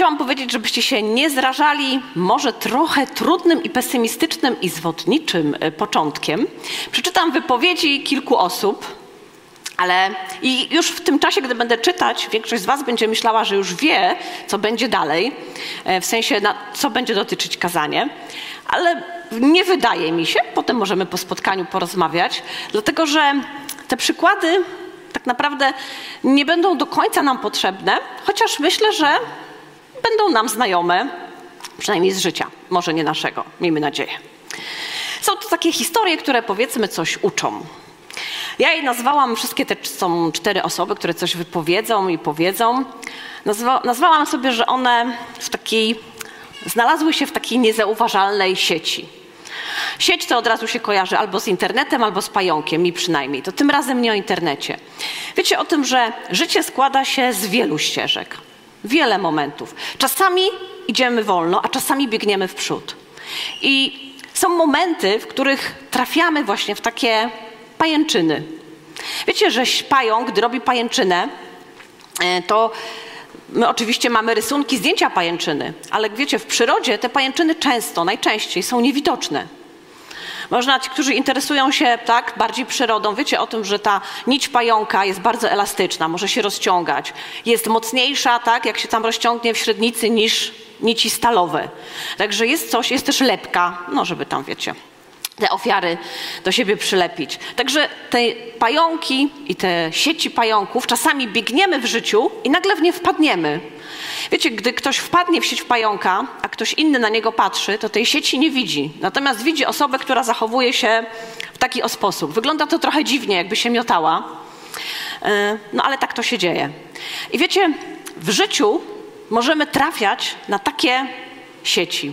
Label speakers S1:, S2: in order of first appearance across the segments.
S1: chciałam powiedzieć, żebyście się nie zrażali może trochę trudnym i pesymistycznym i zwodniczym e, początkiem. Przeczytam wypowiedzi kilku osób, ale i już w tym czasie, gdy będę czytać, większość z Was będzie myślała, że już wie, co będzie dalej, e, w sensie, na, co będzie dotyczyć kazanie, ale nie wydaje mi się, potem możemy po spotkaniu porozmawiać, dlatego że te przykłady tak naprawdę nie będą do końca nam potrzebne, chociaż myślę, że będą nam znajome, przynajmniej z życia, może nie naszego, miejmy nadzieję. Są to takie historie, które powiedzmy coś uczą. Ja je nazwałam, wszystkie te są cztery osoby, które coś wypowiedzą i powiedzą. Nazwa, nazwałam sobie, że one w takiej, znalazły się w takiej niezauważalnej sieci. Sieć to od razu się kojarzy albo z internetem, albo z pająkiem, mi przynajmniej. To tym razem nie o internecie. Wiecie o tym, że życie składa się z wielu ścieżek, wiele momentów. Czasami idziemy wolno, a czasami biegniemy w przód. I są momenty, w których trafiamy właśnie w takie pajęczyny. Wiecie, że pająk, gdy robi pajęczynę, e, to my oczywiście mamy rysunki, zdjęcia pajęczyny, ale wiecie, w przyrodzie te pajęczyny często, najczęściej są niewidoczne. Można, ci, którzy interesują się tak bardziej przyrodą, wiecie o tym, że ta nić pająka jest bardzo elastyczna, może się rozciągać. Jest mocniejsza, tak, jak się tam rozciągnie w średnicy niż nici stalowe. Także jest coś, jest też lepka, no żeby tam, wiecie, te ofiary do siebie przylepić. Także te pająki i te sieci pająków czasami biegniemy w życiu i nagle w nie wpadniemy. Wiecie, gdy ktoś wpadnie w sieć pająka, a ktoś inny na niego patrzy, to tej sieci nie widzi. Natomiast widzi osobę, która zachowuje się w taki sposób. Wygląda to trochę dziwnie, jakby się miotała. E, no ale tak to się dzieje. I wiecie, w życiu możemy trafiać na takie sieci.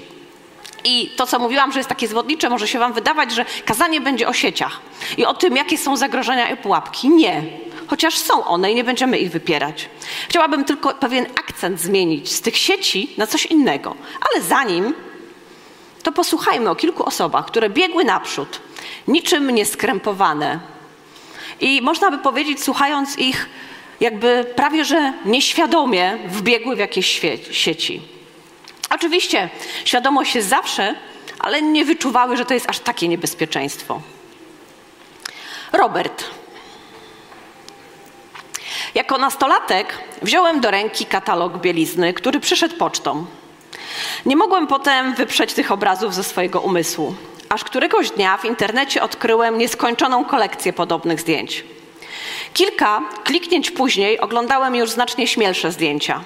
S1: I to, co mówiłam, że jest takie zwodnicze, może się Wam wydawać, że kazanie będzie o sieciach i o tym, jakie są zagrożenia i pułapki. Nie, chociaż są one i nie będziemy ich wypierać. Chciałabym tylko pewien akcent zmienić z tych sieci na coś innego. Ale zanim, to posłuchajmy o kilku osobach, które biegły naprzód, niczym nieskrępowane. I można by powiedzieć, słuchając ich, jakby prawie że nieświadomie wbiegły w jakieś sieci. Oczywiście świadomość jest zawsze, ale nie wyczuwały, że to jest aż takie niebezpieczeństwo. Robert. Jako nastolatek wziąłem do ręki katalog bielizny, który przyszedł pocztą. Nie mogłem potem wyprzeć tych obrazów ze swojego umysłu, aż któregoś dnia w internecie odkryłem nieskończoną kolekcję podobnych zdjęć. Kilka kliknięć później oglądałem już znacznie śmielsze zdjęcia.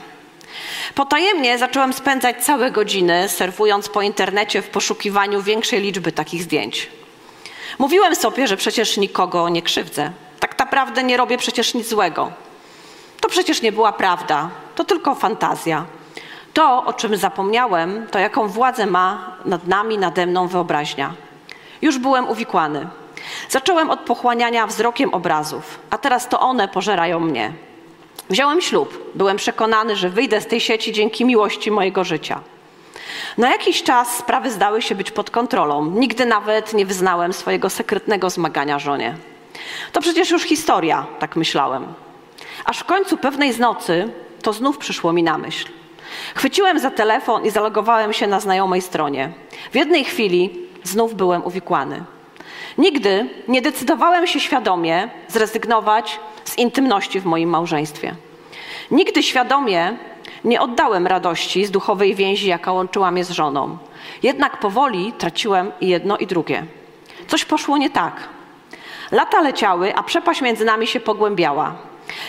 S1: Potajemnie zacząłem spędzać całe godziny surfując po internecie w poszukiwaniu większej liczby takich zdjęć. Mówiłem sobie, że przecież nikogo nie krzywdzę. Tak naprawdę nie robię przecież nic złego. To przecież nie była prawda, to tylko fantazja. To, o czym zapomniałem, to jaką władzę ma nad nami, nade mną wyobraźnia. Już byłem uwikłany. Zacząłem od pochłaniania wzrokiem obrazów, a teraz to one pożerają mnie. Wziąłem ślub. Byłem przekonany, że wyjdę z tej sieci dzięki miłości mojego życia. Na jakiś czas sprawy zdały się być pod kontrolą. Nigdy nawet nie wyznałem swojego sekretnego zmagania żonie. To przecież już historia, tak myślałem. Aż w końcu pewnej z nocy to znów przyszło mi na myśl. Chwyciłem za telefon i zalogowałem się na znajomej stronie. W jednej chwili znów byłem uwikłany. Nigdy nie decydowałem się świadomie zrezygnować z intymności w moim małżeństwie. Nigdy świadomie nie oddałem radości z duchowej więzi, jaka łączyła mnie z żoną. Jednak powoli traciłem jedno i drugie. Coś poszło nie tak. Lata leciały, a przepaść między nami się pogłębiała.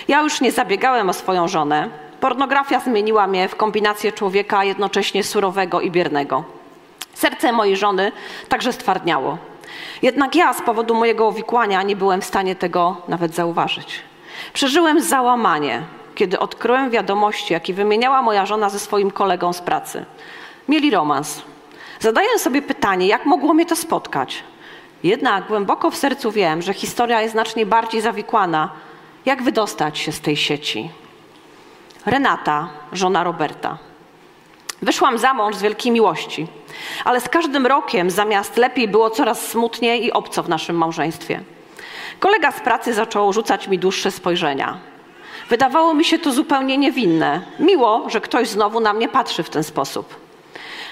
S1: Ja już nie zabiegałem o swoją żonę. Pornografia zmieniła mnie w kombinację człowieka jednocześnie surowego i biernego. Serce mojej żony także stwardniało. Jednak ja z powodu mojego uwikłania nie byłem w stanie tego nawet zauważyć. Przeżyłem załamanie, kiedy odkryłem wiadomości, jakie wymieniała moja żona ze swoim kolegą z pracy. Mieli romans. Zadaję sobie pytanie, jak mogło mnie to spotkać? Jednak głęboko w sercu wiem, że historia jest znacznie bardziej zawikłana. Jak wydostać się z tej sieci? Renata, żona Roberta. Wyszłam za mąż z wielkiej miłości, ale z każdym rokiem zamiast lepiej było coraz smutniej i obco w naszym małżeństwie. Kolega z pracy zaczął rzucać mi dłuższe spojrzenia. Wydawało mi się to zupełnie niewinne. Miło, że ktoś znowu na mnie patrzy w ten sposób.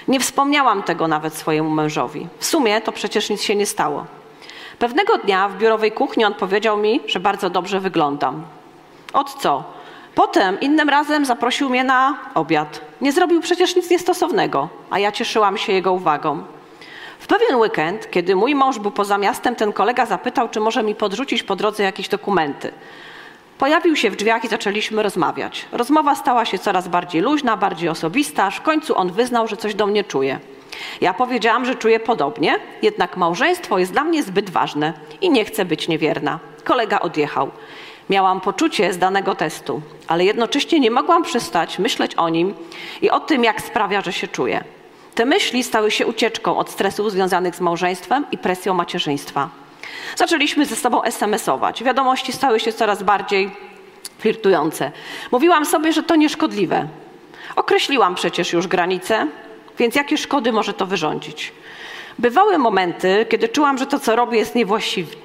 S1: Nie wspomniałam tego nawet swojemu mężowi. W sumie to przecież nic się nie stało. Pewnego dnia w biurowej kuchni on powiedział mi, że bardzo dobrze wyglądam. Od co? Potem innym razem zaprosił mnie na obiad. Nie zrobił przecież nic niestosownego, a ja cieszyłam się jego uwagą. W pewien weekend, kiedy mój mąż był poza miastem, ten kolega zapytał, czy może mi podrzucić po drodze jakieś dokumenty. Pojawił się w drzwiach i zaczęliśmy rozmawiać. Rozmowa stała się coraz bardziej luźna, bardziej osobista, aż w końcu on wyznał, że coś do mnie czuje. Ja powiedziałam, że czuję podobnie, jednak małżeństwo jest dla mnie zbyt ważne i nie chcę być niewierna. Kolega odjechał. Miałam poczucie zdanego testu, ale jednocześnie nie mogłam przestać myśleć o nim i o tym, jak sprawia, że się czuję. Te myśli stały się ucieczką od stresów związanych z małżeństwem i presją macierzyństwa. Zaczęliśmy ze sobą SMS-ować. Wiadomości stały się coraz bardziej flirtujące. Mówiłam sobie, że to nieszkodliwe. Określiłam przecież już granice, więc jakie szkody może to wyrządzić? Bywały momenty, kiedy czułam, że to, co robię, jest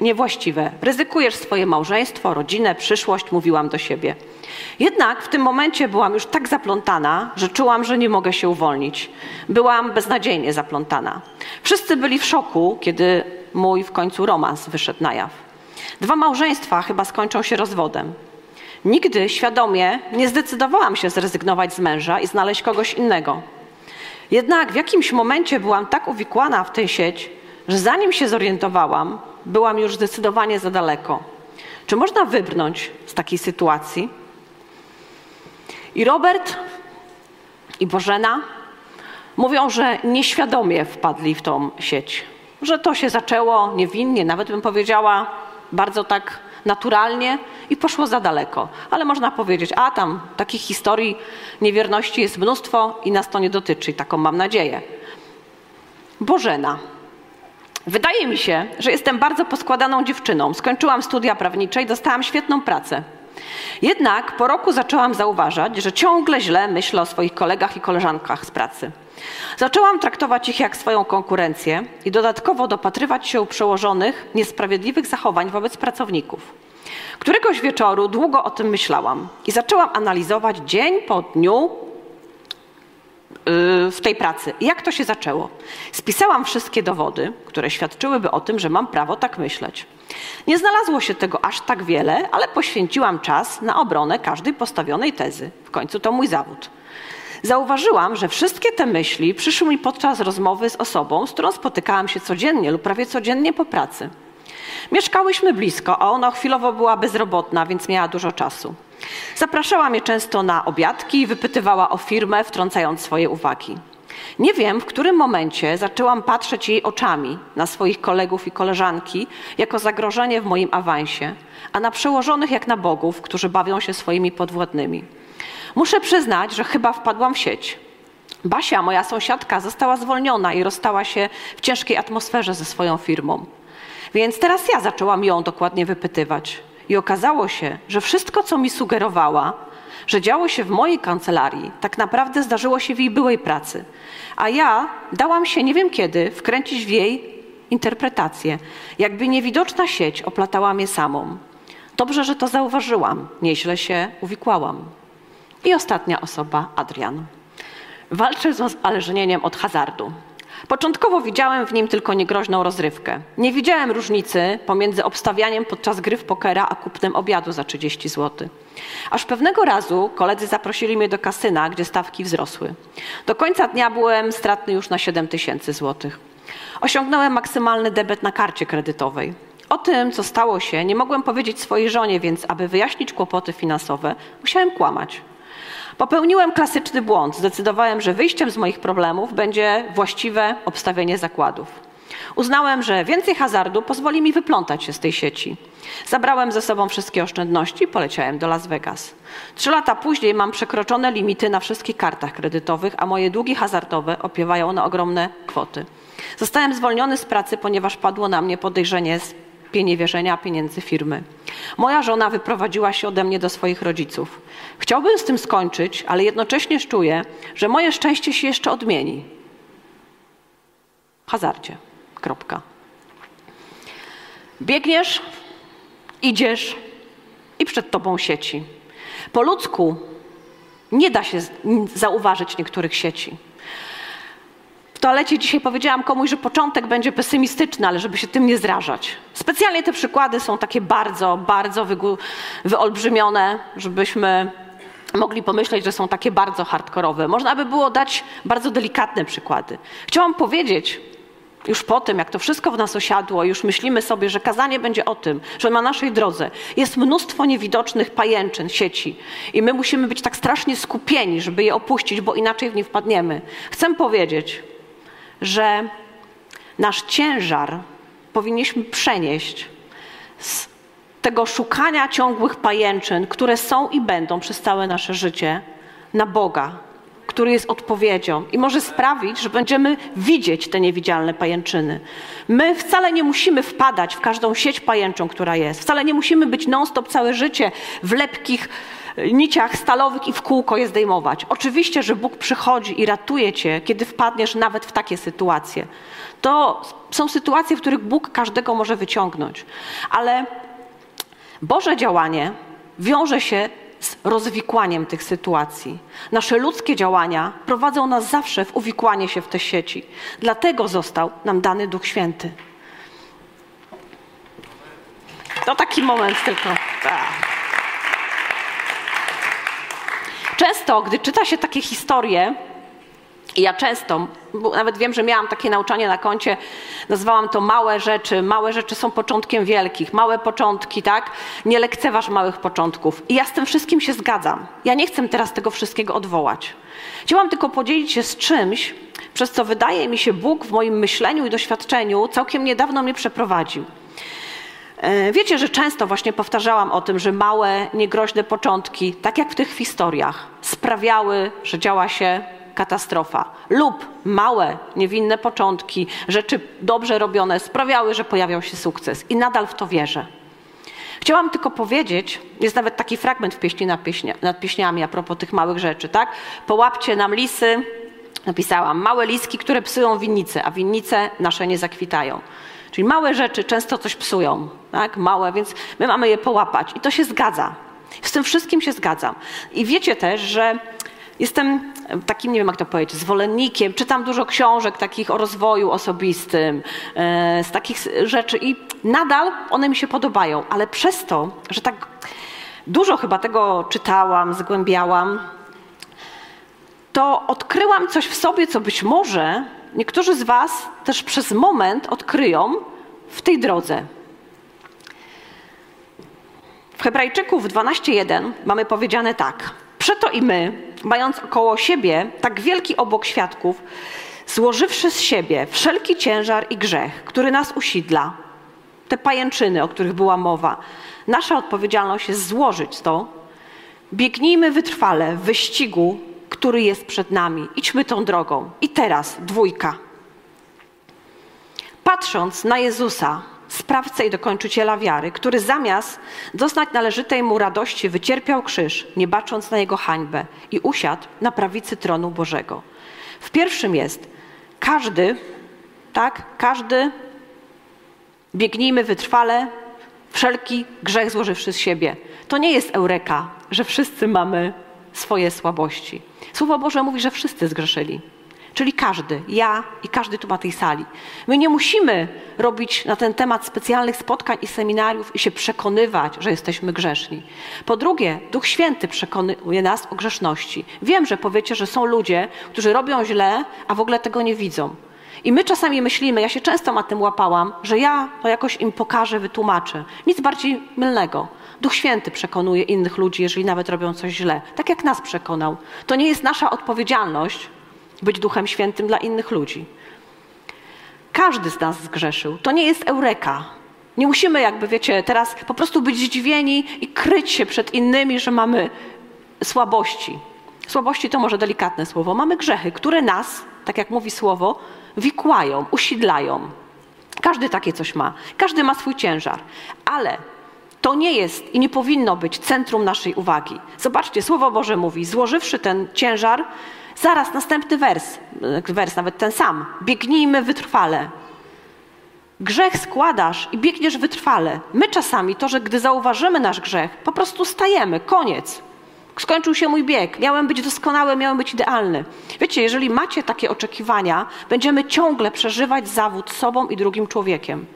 S1: niewłaściwe. Ryzykujesz swoje małżeństwo, rodzinę, przyszłość, mówiłam do siebie. Jednak w tym momencie byłam już tak zaplątana, że czułam, że nie mogę się uwolnić. Byłam beznadziejnie zaplątana. Wszyscy byli w szoku, kiedy mój w końcu romans wyszedł na jaw. Dwa małżeństwa chyba skończą się rozwodem. Nigdy świadomie nie zdecydowałam się zrezygnować z męża i znaleźć kogoś innego. Jednak w jakimś momencie byłam tak uwikłana w tę sieć, że zanim się zorientowałam, byłam już zdecydowanie za daleko. Czy można wybrnąć z takiej sytuacji? I Robert i Bożena mówią, że nieświadomie wpadli w tą sieć, że to się zaczęło niewinnie, nawet bym powiedziała bardzo tak naturalnie i poszło za daleko. Ale można powiedzieć, a tam takich historii niewierności jest mnóstwo i nas to nie dotyczy, taką mam nadzieję. Bożena. Wydaje mi się, że jestem bardzo poskładaną dziewczyną. Skończyłam studia prawnicze i dostałam świetną pracę. Jednak po roku zaczęłam zauważać, że ciągle źle myślę o swoich kolegach i koleżankach z pracy. Zaczęłam traktować ich jak swoją konkurencję i dodatkowo dopatrywać się u przełożonych niesprawiedliwych zachowań wobec pracowników. Któregoś wieczoru długo o tym myślałam i zaczęłam analizować dzień po dniu yy, w tej pracy. Jak to się zaczęło? Spisałam wszystkie dowody, które świadczyłyby o tym, że mam prawo tak myśleć. Nie znalazło się tego aż tak wiele, ale poświęciłam czas na obronę każdej postawionej tezy. W końcu to mój zawód. Zauważyłam, że wszystkie te myśli przyszły mi podczas rozmowy z osobą, z którą spotykałam się codziennie lub prawie codziennie po pracy. Mieszkałyśmy blisko, a ona chwilowo była bezrobotna, więc miała dużo czasu. Zapraszała mnie często na obiadki i wypytywała o firmę, wtrącając swoje uwagi. Nie wiem, w którym momencie zaczęłam patrzeć jej oczami na swoich kolegów i koleżanki jako zagrożenie w moim awansie, a na przełożonych jak na bogów, którzy bawią się swoimi podwładnymi. Muszę przyznać, że chyba wpadłam w sieć. Basia, moja sąsiadka, została zwolniona i rozstała się w ciężkiej atmosferze ze swoją firmą. Więc teraz ja zaczęłam ją dokładnie wypytywać. I okazało się, że wszystko, co mi sugerowała, że działo się w mojej kancelarii, tak naprawdę zdarzyło się w jej byłej pracy. A ja dałam się nie wiem kiedy wkręcić w jej interpretację. Jakby niewidoczna sieć oplatała mnie samą. Dobrze, że to zauważyłam. Nieźle się uwikłałam. I ostatnia osoba, Adrian. Walczę z uzależnieniem od hazardu. Początkowo widziałem w nim tylko niegroźną rozrywkę. Nie widziałem różnicy pomiędzy obstawianiem podczas gry w pokera a kupnem obiadu za 30 zł. Aż pewnego razu koledzy zaprosili mnie do kasyna, gdzie stawki wzrosły. Do końca dnia byłem stratny już na 7 tysięcy złotych. Osiągnąłem maksymalny debet na karcie kredytowej. O tym, co stało się, nie mogłem powiedzieć swojej żonie, więc aby wyjaśnić kłopoty finansowe, musiałem kłamać. Popełniłem klasyczny błąd. Zdecydowałem, że wyjściem z moich problemów będzie właściwe obstawienie zakładów. Uznałem, że więcej hazardu pozwoli mi wyplątać się z tej sieci. Zabrałem ze sobą wszystkie oszczędności i poleciałem do Las Vegas. Trzy lata później mam przekroczone limity na wszystkich kartach kredytowych, a moje długi hazardowe opiewają na ogromne kwoty. Zostałem zwolniony z pracy, ponieważ padło na mnie podejrzenie pieniewierzenia pieniędzy firmy. Moja żona wyprowadziła się ode mnie do swoich rodziców. Chciałbym z tym skończyć, ale jednocześnie czuję, że moje szczęście się jeszcze odmieni. Hazardzie. Kropka. Biegniesz, idziesz i przed tobą sieci. Po ludzku nie da się zauważyć niektórych sieci. W toalecie dzisiaj powiedziałam komuś, że początek będzie pesymistyczny, ale żeby się tym nie zrażać. Specjalnie te przykłady są takie bardzo, bardzo wyolbrzymione, żebyśmy mogli pomyśleć, że są takie bardzo hardkorowe. Można by było dać bardzo delikatne przykłady. Chciałam powiedzieć, już po tym, jak to wszystko w nas osiadło, już myślimy sobie, że kazanie będzie o tym, że na naszej drodze jest mnóstwo niewidocznych pajęczyn, sieci i my musimy być tak strasznie skupieni, żeby je opuścić, bo inaczej w nie wpadniemy. Chcę powiedzieć, że nasz ciężar powinniśmy przenieść z tego szukania ciągłych pajęczyn, które są i będą przez całe nasze życie, na Boga, który jest odpowiedzią i może sprawić, że będziemy widzieć te niewidzialne pajęczyny. My wcale nie musimy wpadać w każdą sieć pajęczą, która jest. Wcale nie musimy być non-stop całe życie w lepkich niciach stalowych i w kółko je zdejmować. Oczywiście, że Bóg przychodzi i ratuje cię, kiedy wpadniesz nawet w takie sytuacje. To są sytuacje, w których Bóg każdego może wyciągnąć. Ale Boże działanie wiąże się z rozwikłaniem tych sytuacji. Nasze ludzkie działania prowadzą nas zawsze w uwikłanie się w te sieci. Dlatego został nam dany Duch Święty. To taki moment tylko. Tak. Często, gdy czyta się takie historie, i ja często, nawet wiem, że miałam takie nauczanie na koncie, nazwałam to małe rzeczy. Małe rzeczy są początkiem wielkich. Małe początki, tak? Nie lekceważ małych początków. I ja z tym wszystkim się zgadzam. Ja nie chcę teraz tego wszystkiego odwołać. Chciałam tylko podzielić się z czymś, przez co wydaje mi się Bóg w moim myśleniu i doświadczeniu całkiem niedawno mnie przeprowadził. E, wiecie, że często właśnie powtarzałam o tym, że małe, niegroźne początki, tak jak w tych historiach, sprawiały, że działa się katastrofa. Lub małe, niewinne początki, rzeczy dobrze robione sprawiały, że pojawiał się sukces. I nadal w to wierzę. Chciałam tylko powiedzieć, jest nawet taki fragment w pieśni nad, pieśnia, nad pieśniami a propos tych małych rzeczy, tak? Połapcie nam lisy, napisałam, małe liski, które psują winnice, a winnice nasze nie zakwitają. Czyli małe rzeczy często coś psują, tak? Małe, więc my mamy je połapać. I to się zgadza. Z tym wszystkim się zgadzam. I wiecie też, że jestem takim, nie wiem jak to powiedzieć, zwolennikiem, czytam dużo książek takich o rozwoju osobistym, e, z takich rzeczy i nadal one mi się podobają, ale przez to, że tak dużo chyba tego czytałam, zgłębiałam, to odkryłam coś w sobie, co być może niektórzy z Was też przez moment odkryją w tej drodze. W Hebrajczyków 12:1 mamy powiedziane tak: Przeto i my, mając około siebie tak wielki obok świadków, złożywszy z siebie wszelki ciężar i grzech, który nas usidla, te pajęczyny, o których była mowa, nasza odpowiedzialność jest złożyć to. Biegnijmy wytrwale w wyścigu, który jest przed nami. Idźmy tą drogą. I teraz dwójka. Patrząc na Jezusa, sprawcę i dokończyciela wiary, który zamiast doznać należytej mu radości wycierpiał krzyż, nie bacząc na jego hańbę i usiadł na prawicy tronu Bożego. W pierwszym jest każdy, tak, każdy, biegnijmy wytrwale, wszelki grzech złożywszy z siebie. To nie jest eureka, że wszyscy mamy swoje słabości. Słowo Boże mówi, że wszyscy zgrzeszyli. Czyli każdy, ja i każdy tu na tej sali. My nie musimy robić na ten temat specjalnych spotkań i seminariów i się przekonywać, że jesteśmy grzeszni. Po drugie, Duch Święty przekonuje nas o grzeszności. Wiem, że powiecie, że są ludzie, którzy robią źle, a w ogóle tego nie widzą. I my czasami myślimy, ja się często na tym łapałam, że ja to jakoś im pokażę, wytłumaczę. Nic bardziej mylnego. Duch Święty przekonuje innych ludzi, jeżeli nawet robią coś źle. Tak jak nas przekonał. To nie jest nasza odpowiedzialność, być Duchem Świętym dla innych ludzi. Każdy z nas zgrzeszył. To nie jest eureka. Nie musimy, jakby wiecie, teraz po prostu być zdziwieni i kryć się przed innymi, że mamy słabości. Słabości to może delikatne słowo. Mamy grzechy, które nas, tak jak mówi słowo, wikłają, usidlają. Każdy takie coś ma. Każdy ma swój ciężar. Ale to nie jest i nie powinno być centrum naszej uwagi. Zobaczcie, Słowo Boże mówi, złożywszy ten ciężar, Zaraz następny wers, wers nawet ten sam. Biegnijmy wytrwale. Grzech składasz i biegniesz wytrwale. My czasami to, że gdy zauważymy nasz grzech, po prostu stajemy, koniec. Skończył się mój bieg, miałem być doskonały, miałem być idealny. Wiecie, jeżeli macie takie oczekiwania, będziemy ciągle przeżywać zawód sobą i drugim człowiekiem.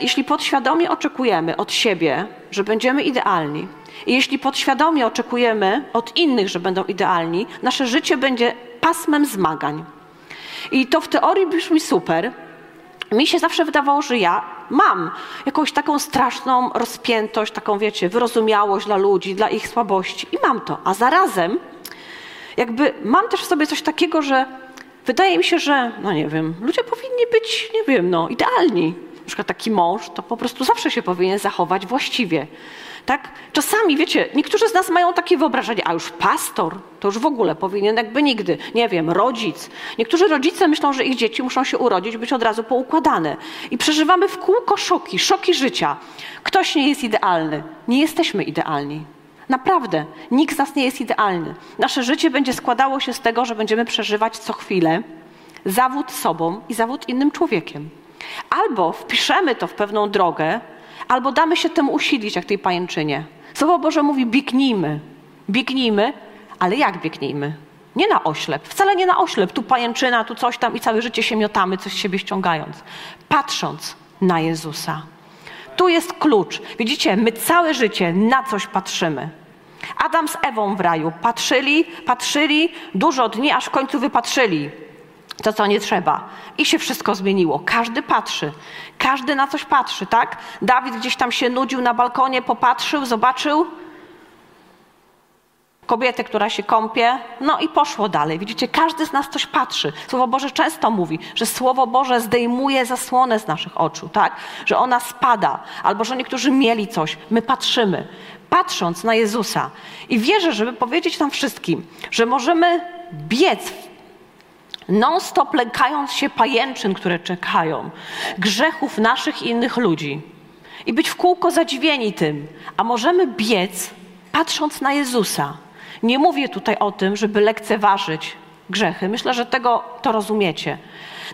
S1: Jeśli podświadomie oczekujemy od siebie, że będziemy idealni, i jeśli podświadomie oczekujemy od innych, że będą idealni, nasze życie będzie pasmem zmagań. I to w teorii brzmi super. Mi się zawsze wydawało, że ja mam jakąś taką straszną rozpiętość, taką, wiecie, wyrozumiałość dla ludzi, dla ich słabości. I mam to. A zarazem, jakby mam też w sobie coś takiego, że wydaje mi się, że, no nie wiem, ludzie powinni być, nie wiem, no, idealni. Na przykład taki mąż to po prostu zawsze się powinien zachować właściwie. Tak? Czasami, wiecie, niektórzy z nas mają takie wyobrażenie, a już pastor to już w ogóle powinien jakby nigdy, nie wiem, rodzic. Niektórzy rodzice myślą, że ich dzieci muszą się urodzić, być od razu poukładane. I przeżywamy w kółko szoki, szoki życia. Ktoś nie jest idealny. Nie jesteśmy idealni. Naprawdę, nikt z nas nie jest idealny. Nasze życie będzie składało się z tego, że będziemy przeżywać co chwilę zawód sobą i zawód innym człowiekiem. Albo wpiszemy to w pewną drogę, albo damy się temu usilić, jak tej pajęczynie. Słowo Boże mówi: biegnijmy, biegnijmy, ale jak biegnijmy? Nie na oślep, wcale nie na oślep. Tu pajęczyna, tu coś tam i całe życie się miotamy, coś z siebie ściągając. Patrząc na Jezusa. Tu jest klucz. Widzicie, my całe życie na coś patrzymy. Adam z Ewą w raju patrzyli, patrzyli dużo dni, aż w końcu wypatrzyli to, co nie trzeba. I się wszystko zmieniło. Każdy patrzy. Każdy na coś patrzy, tak? Dawid gdzieś tam się nudził na balkonie, popatrzył, zobaczył kobietę, która się kąpie, no i poszło dalej. Widzicie, każdy z nas coś patrzy. Słowo Boże często mówi, że Słowo Boże zdejmuje zasłonę z naszych oczu, tak? Że ona spada, albo że niektórzy mieli coś. My patrzymy, patrząc na Jezusa. I wierzę, żeby powiedzieć nam wszystkim, że możemy biec non-stop lękając się pajęczyn, które czekają, grzechów naszych i innych ludzi i być w kółko zadziwieni tym, a możemy biec patrząc na Jezusa. Nie mówię tutaj o tym, żeby lekceważyć grzechy. Myślę, że tego to rozumiecie.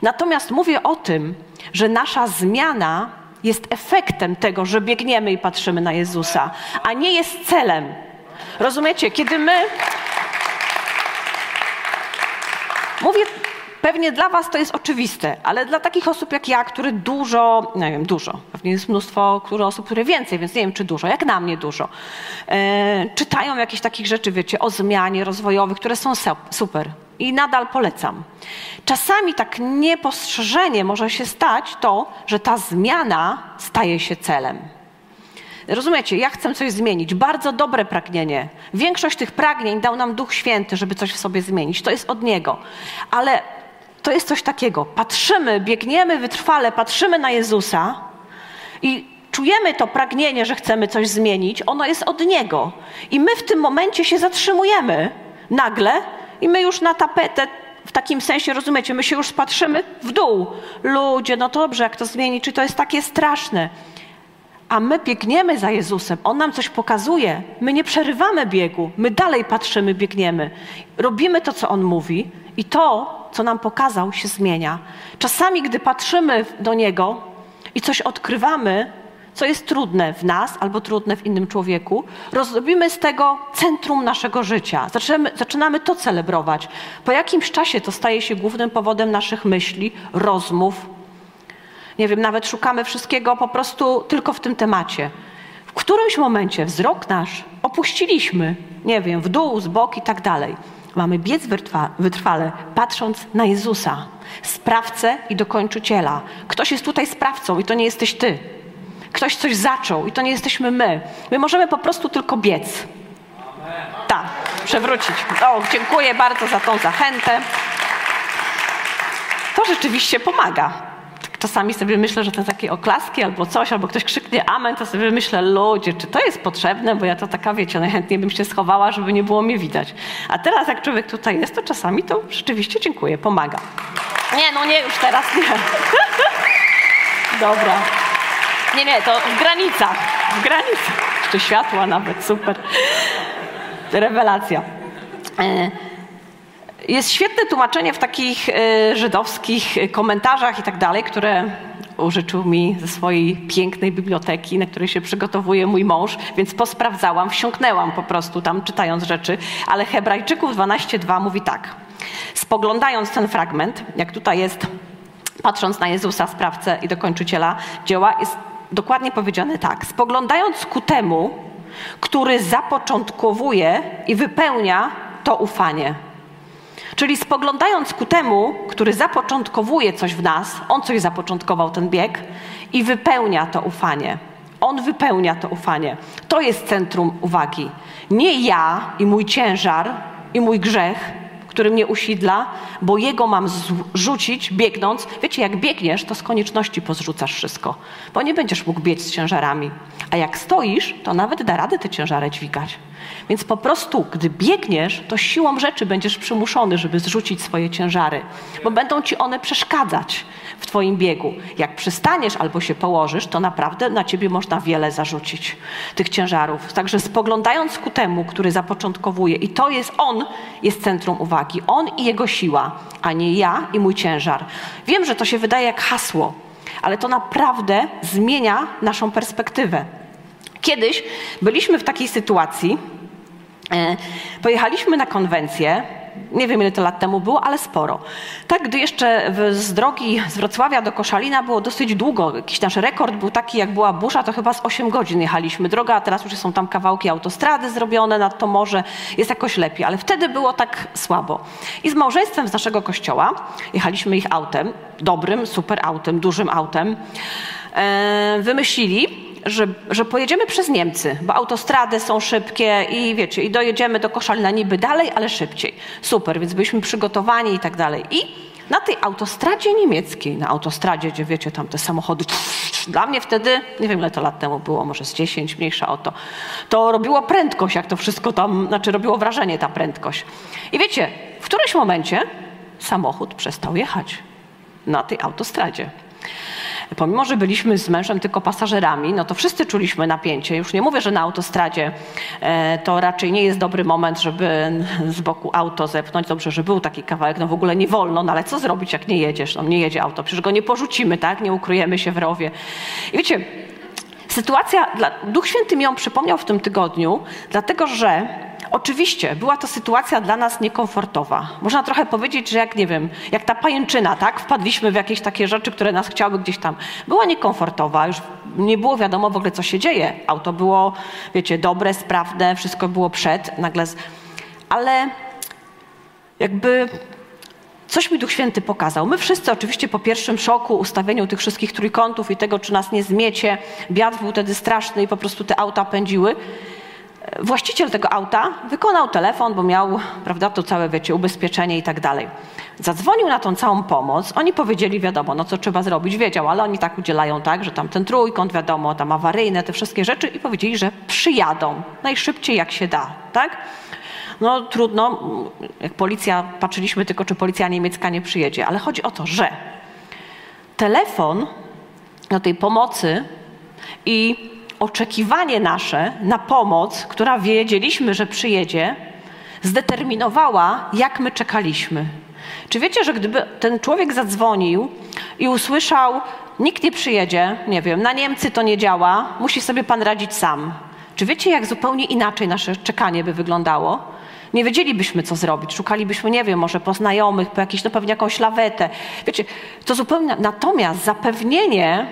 S1: Natomiast mówię o tym, że nasza zmiana jest efektem tego, że biegniemy i patrzymy na Jezusa, a nie jest celem. Rozumiecie? Kiedy my Mówię, pewnie dla Was to jest oczywiste, ale dla takich osób jak ja, które dużo, nie wiem, dużo, pewnie jest mnóstwo które osób, które więcej, więc nie wiem, czy dużo, jak na mnie dużo, e, czytają jakieś takich rzeczy, wiecie, o zmianie rozwojowych, które są super i nadal polecam. Czasami tak niepostrzeżenie może się stać to, że ta zmiana staje się celem. Rozumiecie, ja chcę coś zmienić. Bardzo dobre pragnienie. Większość tych pragnień dał nam Duch Święty, żeby coś w sobie zmienić. To jest od Niego. Ale to jest coś takiego. Patrzymy, biegniemy wytrwale, patrzymy na Jezusa i czujemy to pragnienie, że chcemy coś zmienić. Ono jest od Niego. I my w tym momencie się zatrzymujemy nagle i my już na tapetę w takim sensie, rozumiecie, my się już spatrzymy w dół. Ludzie, no dobrze, jak to zmieni, czy to jest takie straszne? a my biegniemy za Jezusem, On nam coś pokazuje. My nie przerywamy biegu, my dalej patrzymy, biegniemy. Robimy to, co On mówi i to, co nam pokazał, się zmienia. Czasami, gdy patrzymy do Niego i coś odkrywamy, co jest trudne w nas albo trudne w innym człowieku, rozrobimy z tego centrum naszego życia. Zaczynamy, zaczynamy to celebrować. Po jakimś czasie to staje się głównym powodem naszych myśli, rozmów, nie wiem, nawet szukamy wszystkiego po prostu tylko w tym temacie. W którymś momencie wzrok nasz opuściliśmy, nie wiem, w dół, z bok i tak dalej. Mamy biec wytrwale, patrząc na Jezusa, sprawcę i dokończyciela. Ktoś jest tutaj sprawcą i to nie jesteś ty. Ktoś coś zaczął i to nie jesteśmy my. My możemy po prostu tylko biec. Tak, przewrócić. O, dziękuję bardzo za tą zachętę. To rzeczywiście pomaga czasami sobie myślę, że to takie oklaski albo coś, albo ktoś krzyknie amen, to sobie myślę, ludzie, czy to jest potrzebne, bo ja to taka, wiecie, najchętniej bym się schowała, żeby nie było mnie widać. A teraz jak człowiek tutaj jest, to czasami to rzeczywiście dziękuję, pomaga. Nie, no nie, już teraz nie. Dobra. Nie, nie, to w granicach, w granicach. Jeszcze światła nawet, super. Rewelacja. E, jest świetne tłumaczenie w takich e, żydowskich komentarzach i tak dalej, które użyczył mi ze swojej pięknej biblioteki, na której się przygotowuje mój mąż, więc posprawdzałam, wsiąknęłam po prostu tam czytając rzeczy, ale Hebrajczyków 12.2 mówi tak. Spoglądając ten fragment, jak tutaj jest, patrząc na Jezusa, sprawcę i dokończyciela dzieła, jest dokładnie powiedziane tak. Spoglądając ku temu, który zapoczątkowuje i wypełnia to ufanie. Czyli spoglądając ku temu, który zapoczątkowuje coś w nas, on coś zapoczątkował ten bieg i wypełnia to ufanie. On wypełnia to ufanie. To jest centrum uwagi. Nie ja i mój ciężar i mój grzech, który mnie usidla, bo jego mam zrzucić biegnąc. Wiecie, jak biegniesz, to z konieczności pozrzucasz wszystko, bo nie będziesz mógł biec z ciężarami. A jak stoisz, to nawet da radę te ciężary dźwigać. Więc po prostu, gdy biegniesz, to siłą rzeczy będziesz przymuszony, żeby zrzucić swoje ciężary, bo będą ci one przeszkadzać w Twoim biegu. Jak przystaniesz albo się położysz, to naprawdę na Ciebie można wiele zarzucić tych ciężarów. Także spoglądając ku temu, który zapoczątkowuje, i to jest On, jest centrum uwagi. On i Jego siła, a nie ja i mój ciężar. Wiem, że to się wydaje jak hasło, ale to naprawdę zmienia naszą perspektywę. Kiedyś byliśmy w takiej sytuacji, e, pojechaliśmy na konwencję, nie wiem ile to lat temu było, ale sporo. Tak, gdy jeszcze z drogi z Wrocławia do Koszalina było dosyć długo, jakiś nasz rekord był taki, jak była burza, to chyba z 8 godzin jechaliśmy droga, a teraz już są tam kawałki autostrady zrobione nad to morze, jest jakoś lepiej, ale wtedy było tak słabo. I z małżeństwem z naszego kościoła jechaliśmy ich autem, dobrym, super autem, dużym autem, e, wymyślili, że, że pojedziemy przez Niemcy, bo autostrady są szybkie i wiecie, i dojedziemy do Koszalina niby dalej, ale szybciej. Super, więc byliśmy przygotowani i tak dalej. I na tej autostradzie niemieckiej, na autostradzie, gdzie wiecie, tam te samochody, dla mnie wtedy, nie wiem ile to lat temu było, może z 10, mniejsza o to, to robiło prędkość, jak to wszystko tam, znaczy robiło wrażenie ta prędkość. I wiecie, w którymś momencie samochód przestał jechać na tej autostradzie pomimo, że byliśmy z mężem tylko pasażerami, no to wszyscy czuliśmy napięcie. Już nie mówię, że na autostradzie e, to raczej nie jest dobry moment, żeby z boku auto zepnąć. Dobrze, że był taki kawałek, no w ogóle nie wolno, no ale co zrobić, jak nie jedziesz? No nie jedzie auto, przecież go nie porzucimy, tak? Nie ukryjemy się w rowie. I wiecie, sytuacja, Duch Święty mi ją przypomniał w tym tygodniu, dlatego że Oczywiście była to sytuacja dla nas niekomfortowa. Można trochę powiedzieć, że jak nie wiem, jak ta pajęczyna, tak? Wpadliśmy w jakieś takie rzeczy, które nas chciały gdzieś tam. Była niekomfortowa, już nie było wiadomo w ogóle, co się dzieje. Auto było, wiecie, dobre, sprawne, wszystko było przed, nagle. Z... Ale jakby Coś mi Duch Święty pokazał. My wszyscy oczywiście po pierwszym szoku, ustawieniu tych wszystkich trójkątów i tego, czy nas nie zmiecie, wiatr był wtedy straszny i po prostu te auta pędziły. Właściciel tego auta wykonał telefon, bo miał, prawda, to całe, wiecie, ubezpieczenie i tak dalej. Zadzwonił na tą całą pomoc. Oni powiedzieli, wiadomo, no co trzeba zrobić, wiedział, ale oni tak udzielają, tak, że tam ten trójkąt, wiadomo, tam awaryjne, te wszystkie rzeczy i powiedzieli, że przyjadą najszybciej jak się da, tak? No trudno, jak policja, patrzyliśmy tylko, czy policja niemiecka nie przyjedzie, ale chodzi o to, że telefon do tej pomocy i oczekiwanie nasze na pomoc, która wiedzieliśmy, że przyjedzie, zdeterminowała, jak my czekaliśmy. Czy wiecie, że gdyby ten człowiek zadzwonił i usłyszał, nikt nie przyjedzie, nie wiem, na Niemcy to nie działa, musi sobie pan radzić sam. Czy wiecie, jak zupełnie inaczej nasze czekanie by wyglądało? Nie wiedzielibyśmy, co zrobić. Szukalibyśmy, nie wiem, może po znajomych, po jakiejś, no pewnie jakąś lawetę. Wiecie, to zupełnie. Natomiast zapewnienie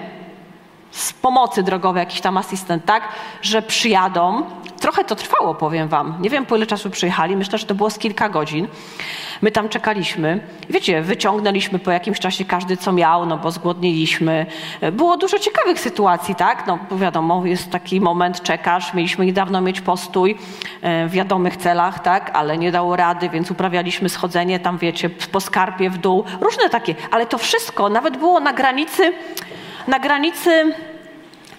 S1: z pomocy drogowej, jakiś tam asystent, tak, że przyjadą. Trochę to trwało, powiem wam. Nie wiem, po ile czasu przyjechali. Myślę, że to było z kilka godzin. My tam czekaliśmy. Wiecie, wyciągnęliśmy po jakimś czasie każdy, co miał, no bo zgłodniliśmy. Było dużo ciekawych sytuacji, tak? No wiadomo, jest taki moment, czekasz. Mieliśmy niedawno mieć postój e, w wiadomych celach, tak? Ale nie dało rady, więc uprawialiśmy schodzenie tam, wiecie, po skarpie w dół. Różne takie. Ale to wszystko nawet było na granicy na granicy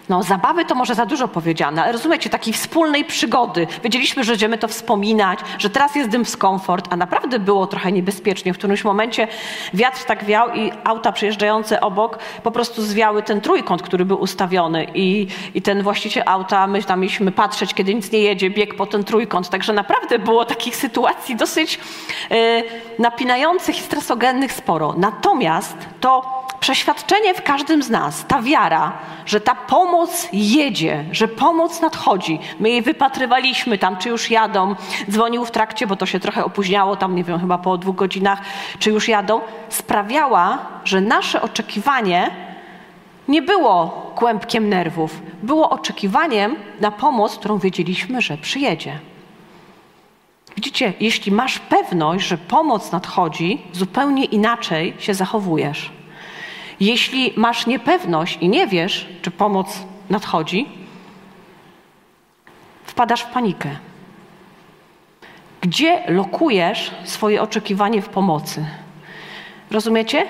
S1: no, zabawy to może za dużo powiedziane, ale rozumiecie, takiej wspólnej przygody. Wiedzieliśmy, że będziemy to wspominać, że teraz jest dyskomfort, a naprawdę było trochę niebezpiecznie. W którymś momencie wiatr tak wiał i auta przejeżdżające obok po prostu zwiały ten trójkąt, który był ustawiony i, i ten właściciel auta, my tam mieliśmy patrzeć, kiedy nic nie jedzie, bieg po ten trójkąt. Także naprawdę było takich sytuacji dosyć yy, napinających i stresogennych sporo. Natomiast to przeświadczenie w każdym z nas, ta wiara, że ta pomoc jedzie, że pomoc nadchodzi. My jej wypatrywaliśmy tam, czy już jadą. Dzwonił w trakcie, bo to się trochę opóźniało, tam nie wiem, chyba po dwóch godzinach, czy już jadą. Sprawiała, że nasze oczekiwanie nie było kłębkiem nerwów, było oczekiwaniem na pomoc, którą wiedzieliśmy, że przyjedzie. Widzicie, jeśli masz pewność, że pomoc nadchodzi, zupełnie inaczej się zachowujesz. Jeśli masz niepewność i nie wiesz, czy pomoc nadchodzi, wpadasz w panikę. Gdzie lokujesz swoje oczekiwanie w pomocy? Rozumiecie?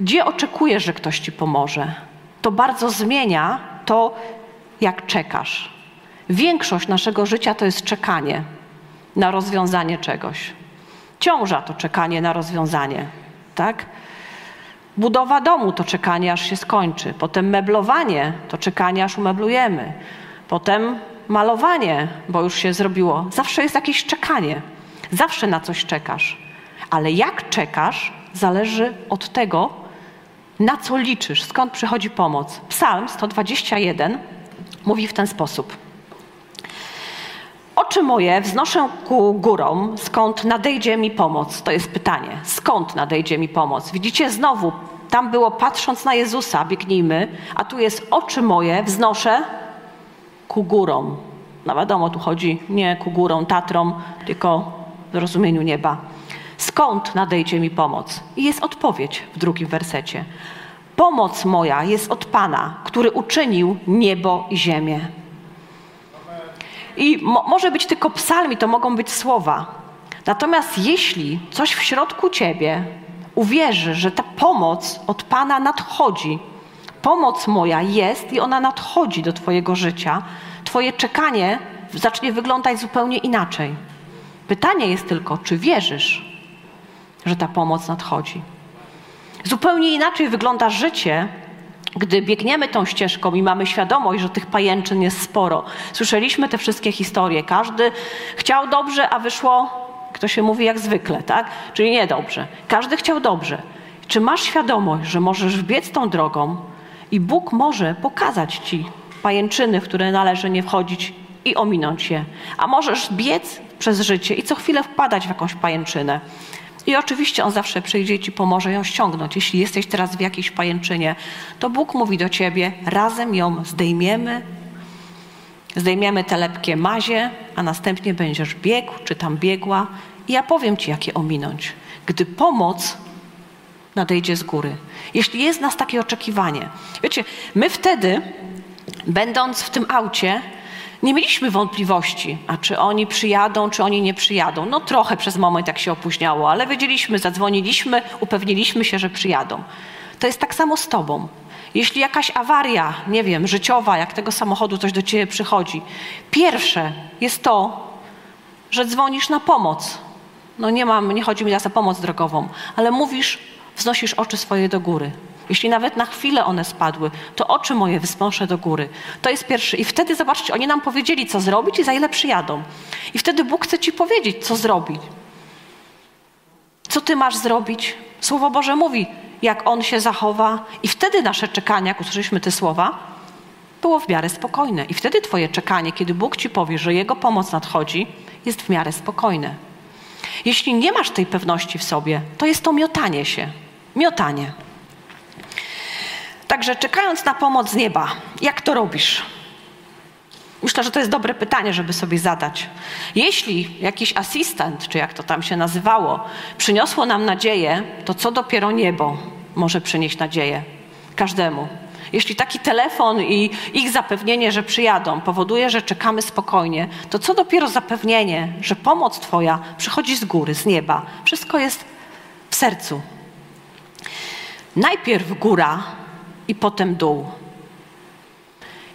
S1: Gdzie oczekujesz, że ktoś ci pomoże? To bardzo zmienia to, jak czekasz. Większość naszego życia to jest czekanie na rozwiązanie czegoś. Ciąża to czekanie na rozwiązanie, tak? Budowa domu to czekanie, aż się skończy. Potem meblowanie to czekanie, aż umeblujemy. Potem malowanie, bo już się zrobiło. Zawsze jest jakieś czekanie. Zawsze na coś czekasz. Ale jak czekasz, zależy od tego, na co liczysz, skąd przychodzi pomoc. Psalm 121 mówi w ten sposób. Oczy moje wznoszę ku górom, skąd nadejdzie mi pomoc? To jest pytanie. Skąd nadejdzie mi pomoc? Widzicie, znowu, tam było patrząc na Jezusa, biegnijmy, a tu jest oczy moje wznoszę ku górom. No wiadomo, tu chodzi nie ku górom, Tatrom, tylko w rozumieniu nieba. Skąd nadejdzie mi pomoc? I jest odpowiedź w drugim wersecie. Pomoc moja jest od Pana, który uczynił niebo i ziemię. I mo może być tylko psalm, to mogą być słowa. Natomiast jeśli coś w środku ciebie uwierzy, że ta pomoc od Pana nadchodzi, pomoc moja jest i ona nadchodzi do Twojego życia, Twoje czekanie zacznie wyglądać zupełnie inaczej. Pytanie jest tylko, czy wierzysz, że ta pomoc nadchodzi. Zupełnie inaczej wygląda życie, gdy biegniemy tą ścieżką i mamy świadomość, że tych pajęczyn jest sporo. Słyszeliśmy te wszystkie historie. Każdy chciał dobrze, a wyszło, kto się mówi, jak zwykle, tak? Czyli niedobrze. Każdy chciał dobrze. Czy masz świadomość, że możesz biec tą drogą i Bóg może pokazać ci pajęczyny, w które należy nie wchodzić i ominąć je? A możesz biec przez życie i co chwilę wpadać w jakąś pajęczynę. I oczywiście On zawsze przyjdzie Ci pomoże ją ściągnąć. Jeśli jesteś teraz w jakiejś pajęczynie, to Bóg mówi do Ciebie, razem ją zdejmiemy, zdejmiemy te lepkie mazie, a następnie będziesz biegł, czy tam biegła i ja powiem Ci, jak je ominąć. Gdy pomoc nadejdzie z góry. Jeśli jest nas takie oczekiwanie. Wiecie, my wtedy, będąc w tym aucie, nie mieliśmy wątpliwości, a czy oni przyjadą, czy oni nie przyjadą. No trochę przez moment jak się opóźniało, ale wiedzieliśmy, zadzwoniliśmy, upewniliśmy się, że przyjadą. To jest tak samo z tobą. Jeśli jakaś awaria, nie wiem, życiowa, jak tego samochodu coś do ciebie przychodzi, pierwsze jest to, że dzwonisz na pomoc. No nie mam, nie chodzi mi teraz o pomoc drogową, ale mówisz, wznosisz oczy swoje do góry. Jeśli nawet na chwilę one spadły, to oczy moje wznoszę do góry. To jest pierwszy. I wtedy zobaczcie, oni nam powiedzieli, co zrobić i za ile przyjadą. I wtedy Bóg chce ci powiedzieć, co zrobić. Co ty masz zrobić? Słowo Boże mówi, jak On się zachowa. I wtedy nasze czekanie, jak usłyszeliśmy te słowa, było w miarę spokojne. I wtedy twoje czekanie, kiedy Bóg ci powie, że Jego pomoc nadchodzi, jest w miarę spokojne. Jeśli nie masz tej pewności w sobie, to jest to miotanie się. Miotanie. Także czekając na pomoc z nieba, jak to robisz? Myślę, że to jest dobre pytanie, żeby sobie zadać. Jeśli jakiś asystent, czy jak to tam się nazywało, przyniosło nam nadzieję, to co dopiero niebo może przynieść nadzieję każdemu. Jeśli taki telefon i ich zapewnienie, że przyjadą, powoduje, że czekamy spokojnie, to co dopiero zapewnienie, że pomoc Twoja przychodzi z góry, z nieba. Wszystko jest w sercu. Najpierw góra, i potem dół.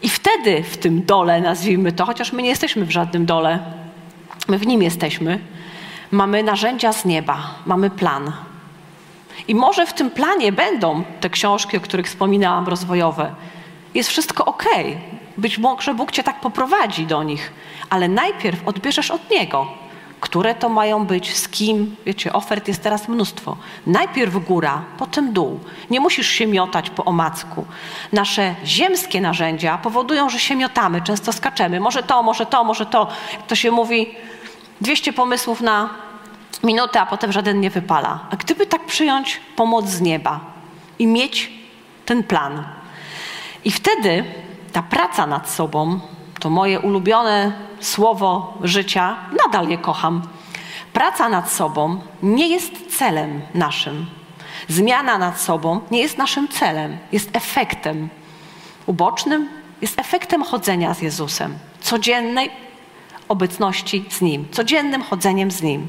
S1: I wtedy w tym dole, nazwijmy to, chociaż my nie jesteśmy w żadnym dole, my w nim jesteśmy, mamy narzędzia z nieba, mamy plan. I może w tym planie będą te książki, o których wspominałam, rozwojowe. Jest wszystko ok. Być może Bóg cię tak poprowadzi do nich, ale najpierw odbierzesz od Niego które to mają być, z kim. Wiecie, ofert jest teraz mnóstwo. Najpierw góra, potem dół. Nie musisz się miotać po omacku. Nasze ziemskie narzędzia powodują, że się miotamy, często skaczemy. Może to, może to, może to. Jak to się mówi, 200 pomysłów na minutę, a potem żaden nie wypala. A gdyby tak przyjąć pomoc z nieba i mieć ten plan. I wtedy ta praca nad sobą, to moje ulubione słowo życia, nadal je kocham. Praca nad sobą nie jest celem naszym. Zmiana nad sobą nie jest naszym celem, jest efektem ubocznym, jest efektem chodzenia z Jezusem, codziennej obecności z Nim, codziennym chodzeniem z Nim.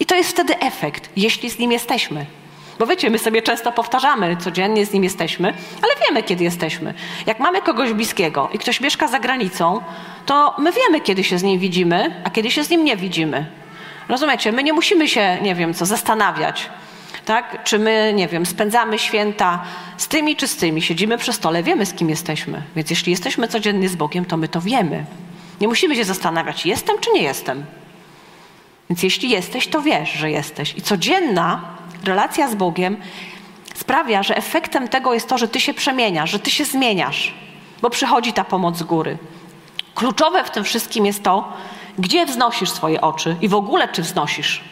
S1: I to jest wtedy efekt, jeśli z Nim jesteśmy. Bo wiecie, my sobie często powtarzamy, codziennie z nim jesteśmy, ale wiemy, kiedy jesteśmy. Jak mamy kogoś bliskiego i ktoś mieszka za granicą, to my wiemy, kiedy się z nim widzimy, a kiedy się z nim nie widzimy. Rozumiecie? My nie musimy się, nie wiem co, zastanawiać. Tak? Czy my, nie wiem, spędzamy święta z tymi czy z tymi, siedzimy przy stole, wiemy z kim jesteśmy. Więc jeśli jesteśmy codziennie z Bogiem, to my to wiemy. Nie musimy się zastanawiać, jestem czy nie jestem. Więc jeśli jesteś, to wiesz, że jesteś. I codzienna relacja z Bogiem sprawia, że efektem tego jest to, że ty się przemieniasz, że ty się zmieniasz, bo przychodzi ta pomoc z góry. Kluczowe w tym wszystkim jest to, gdzie wznosisz swoje oczy i w ogóle czy wznosisz.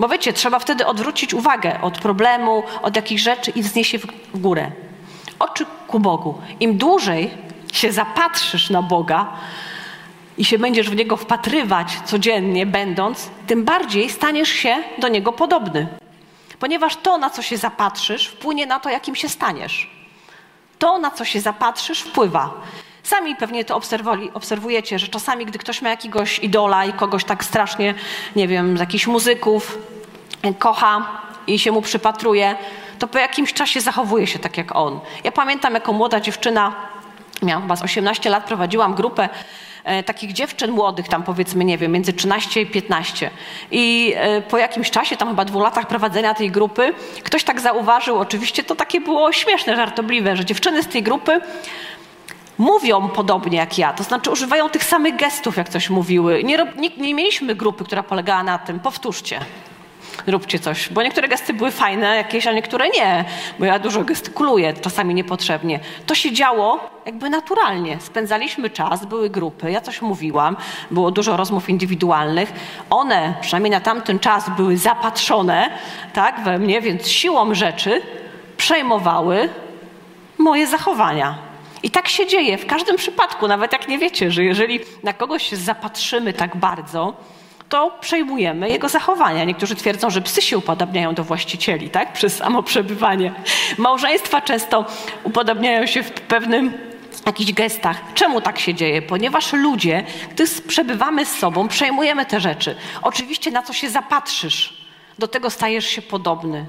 S1: Bo wiecie, trzeba wtedy odwrócić uwagę od problemu, od jakichś rzeczy i wznieść je w górę. Oczy ku Bogu. Im dłużej się zapatrzysz na Boga i się będziesz w Niego wpatrywać codziennie, będąc, tym bardziej staniesz się do Niego podobny ponieważ to, na co się zapatrzysz, wpłynie na to, jakim się staniesz. To, na co się zapatrzysz, wpływa. Sami pewnie to obserwujecie, że czasami, gdy ktoś ma jakiegoś idola i kogoś tak strasznie, nie wiem, z jakichś muzyków kocha i się mu przypatruje, to po jakimś czasie zachowuje się tak jak on. Ja pamiętam, jako młoda dziewczyna, miałam chyba 18 lat, prowadziłam grupę takich dziewczyn młodych, tam powiedzmy, nie wiem, między 13 i 15. I e, po jakimś czasie, tam chyba dwóch latach prowadzenia tej grupy, ktoś tak zauważył, oczywiście to takie było śmieszne, żartobliwe, że dziewczyny z tej grupy mówią podobnie jak ja, to znaczy używają tych samych gestów, jak coś mówiły. Nie, nie, nie mieliśmy grupy, która polegała na tym, powtórzcie róbcie coś. Bo niektóre gesty były fajne jakieś, a niektóre nie, bo ja dużo gestykuluję, czasami niepotrzebnie. To się działo jakby naturalnie. Spędzaliśmy czas, były grupy, ja coś mówiłam, było dużo rozmów indywidualnych. One, przynajmniej na tamten czas, były zapatrzone tak, we mnie, więc siłą rzeczy przejmowały moje zachowania. I tak się dzieje w każdym przypadku, nawet jak nie wiecie, że jeżeli na kogoś się zapatrzymy tak bardzo, to przejmujemy jego zachowania. Niektórzy twierdzą, że psy się upodabniają do właścicieli, tak? Przez samo przebywanie. Małżeństwa często upodabniają się w pewnym jakichś gestach. Czemu tak się dzieje? Ponieważ ludzie, gdy przebywamy z sobą, przejmujemy te rzeczy. Oczywiście na co się zapatrzysz, do tego stajesz się podobny.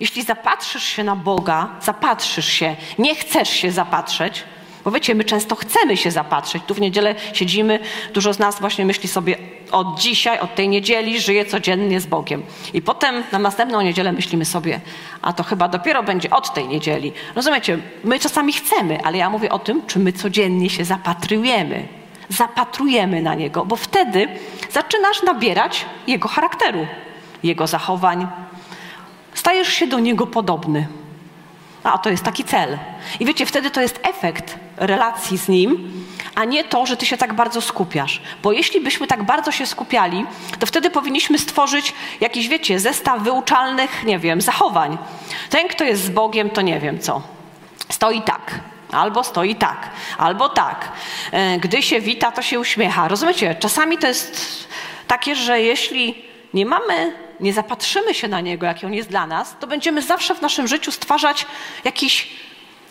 S1: Jeśli zapatrzysz się na Boga, zapatrzysz się, nie chcesz się zapatrzeć, bo wiecie, my często chcemy się zapatrzeć. Tu w niedzielę siedzimy, dużo z nas właśnie myśli sobie od dzisiaj, od tej niedzieli żyję codziennie z Bogiem. I potem na następną niedzielę myślimy sobie, a to chyba dopiero będzie od tej niedzieli. Rozumiecie, my czasami chcemy, ale ja mówię o tym, czy my codziennie się zapatrujemy. Zapatrujemy na Niego, bo wtedy zaczynasz nabierać Jego charakteru, Jego zachowań. Stajesz się do Niego podobny. A to jest taki cel. I wiecie, wtedy to jest efekt relacji z Nim, a nie to, że Ty się tak bardzo skupiasz. Bo jeśli byśmy tak bardzo się skupiali, to wtedy powinniśmy stworzyć jakiś, wiecie, zestaw wyuczalnych, nie wiem, zachowań. Ten, kto jest z Bogiem, to nie wiem co. Stoi tak. Albo stoi tak, albo tak. E, gdy się wita, to się uśmiecha. Rozumiecie? Czasami to jest takie, że jeśli nie mamy nie zapatrzymy się na Niego, jaki On jest dla nas, to będziemy zawsze w naszym życiu stwarzać jakiś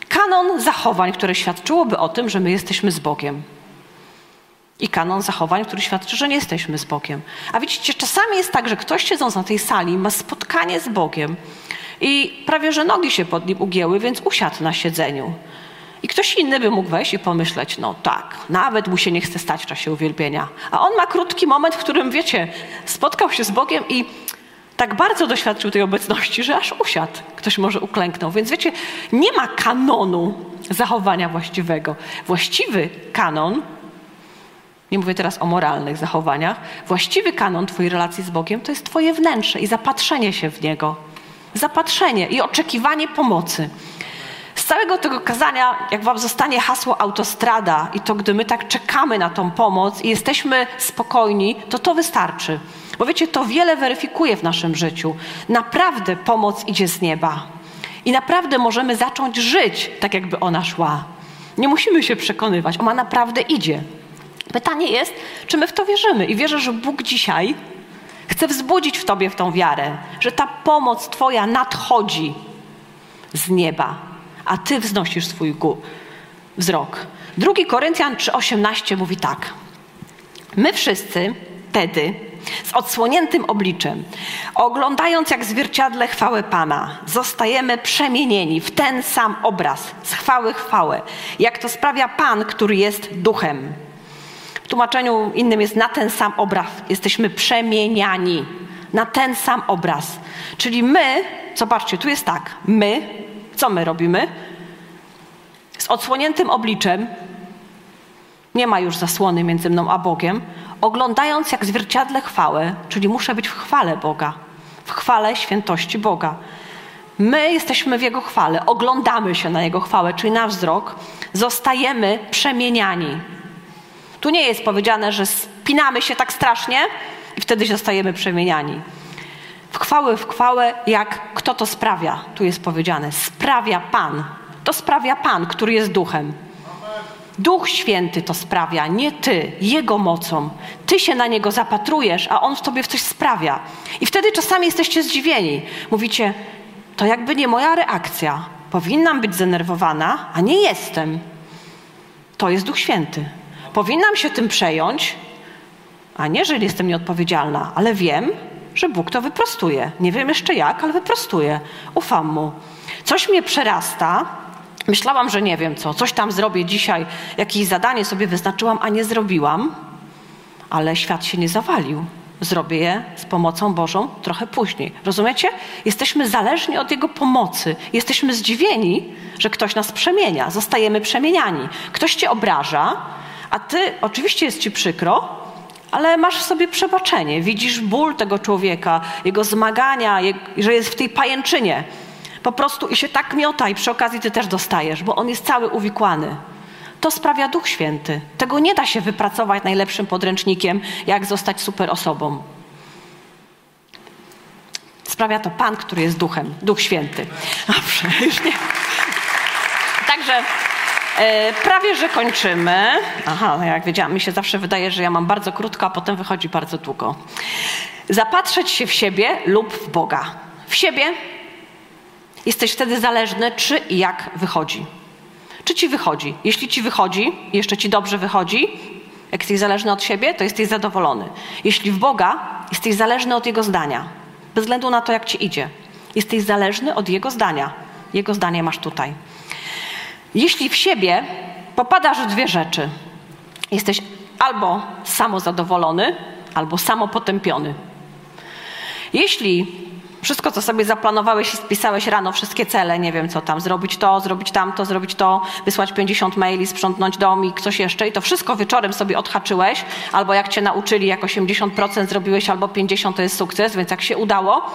S1: kanon zachowań, które świadczyłoby o tym, że my jesteśmy z Bogiem. I kanon zachowań, który świadczy, że nie jesteśmy z Bogiem. A widzicie, czasami jest tak, że ktoś siedząc na tej sali ma spotkanie z Bogiem i prawie, że nogi się pod nim ugięły, więc usiadł na siedzeniu. I ktoś inny by mógł wejść i pomyśleć, no tak, nawet mu się nie chce stać w czasie uwielbienia. A on ma krótki moment, w którym, wiecie, spotkał się z Bogiem i tak bardzo doświadczył tej obecności, że aż usiadł. Ktoś może uklęknął. Więc wiecie, nie ma kanonu zachowania właściwego. Właściwy kanon, nie mówię teraz o moralnych zachowaniach, właściwy kanon Twojej relacji z Bogiem to jest Twoje wnętrze i zapatrzenie się w Niego. Zapatrzenie i oczekiwanie pomocy. Z całego tego kazania, jak Wam zostanie hasło autostrada i to, gdy my tak czekamy na tą pomoc i jesteśmy spokojni, to to wystarczy. Bo wiecie, to wiele weryfikuje w naszym życiu. Naprawdę pomoc idzie z nieba. I naprawdę możemy zacząć żyć tak, jakby ona szła. Nie musimy się przekonywać, ona naprawdę idzie. Pytanie jest, czy my w to wierzymy? I wierzę, że Bóg dzisiaj chce wzbudzić w tobie w tą wiarę, że ta pomoc Twoja nadchodzi z nieba, a Ty wznosisz swój wzrok. Drugi Koryntian 3,18 mówi tak. My wszyscy wtedy z odsłoniętym obliczem, oglądając jak zwierciadle chwałę Pana, zostajemy przemienieni w ten sam obraz, z chwały chwałę, jak to sprawia Pan, który jest duchem. W tłumaczeniu innym jest na ten sam obraz. Jesteśmy przemieniani na ten sam obraz. Czyli my, zobaczcie, tu jest tak, my, co my robimy? Z odsłoniętym obliczem, nie ma już zasłony między mną a Bogiem, oglądając jak zwierciadle chwałę, czyli muszę być w chwale Boga, w chwale świętości Boga. My jesteśmy w Jego chwale, oglądamy się na Jego chwałę, czyli nasz wzrok, zostajemy przemieniani. Tu nie jest powiedziane, że spinamy się tak strasznie i wtedy zostajemy przemieniani. W chwałę, w chwałę, jak kto to sprawia? Tu jest powiedziane, sprawia Pan. To sprawia Pan, który jest duchem. Duch Święty to sprawia, nie ty, Jego mocą. Ty się na Niego zapatrujesz, a On w tobie w coś sprawia. I wtedy czasami jesteście zdziwieni. Mówicie, to jakby nie moja reakcja. Powinnam być zdenerwowana, a nie jestem. To jest Duch Święty. Powinnam się tym przejąć, a nie, że jestem nieodpowiedzialna, ale wiem, że Bóg to wyprostuje. Nie wiem jeszcze jak, ale wyprostuje. Ufam Mu. Coś mnie przerasta, Myślałam, że nie wiem co, coś tam zrobię dzisiaj, jakieś zadanie sobie wyznaczyłam, a nie zrobiłam, ale świat się nie zawalił. Zrobię je z pomocą Bożą trochę później. Rozumiecie? Jesteśmy zależni od Jego pomocy. Jesteśmy zdziwieni, że ktoś nas przemienia. Zostajemy przemieniani. Ktoś cię obraża, a ty, oczywiście jest ci przykro, ale masz w sobie przebaczenie. Widzisz ból tego człowieka, jego zmagania, że jest w tej pajęczynie po prostu i się tak miota i przy okazji ty też dostajesz, bo on jest cały uwikłany. To sprawia Duch Święty. Tego nie da się wypracować najlepszym podręcznikiem, jak zostać super osobą. Sprawia to Pan, który jest Duchem, Duch Święty. Dobrze, już nie. Także prawie, że kończymy. Aha, no jak wiedziałam, mi się zawsze wydaje, że ja mam bardzo krótko, a potem wychodzi bardzo długo. Zapatrzeć się w siebie lub w Boga. W siebie Jesteś wtedy zależny, czy i jak wychodzi. Czy ci wychodzi? Jeśli ci wychodzi, jeszcze ci dobrze wychodzi, jak jesteś zależny od siebie, to jesteś zadowolony. Jeśli w Boga, jesteś zależny od Jego zdania. Bez względu na to, jak ci idzie. Jesteś zależny od Jego zdania. Jego zdanie masz tutaj. Jeśli w siebie popadasz w dwie rzeczy. Jesteś albo samozadowolony, albo samopotępiony. Jeśli wszystko, co sobie zaplanowałeś i spisałeś rano, wszystkie cele, nie wiem co tam, zrobić to, zrobić tamto, zrobić to, wysłać 50 maili, sprzątnąć dom i coś jeszcze i to wszystko wieczorem sobie odhaczyłeś, albo jak cię nauczyli, jak 80% zrobiłeś, albo 50% to jest sukces, więc jak się udało,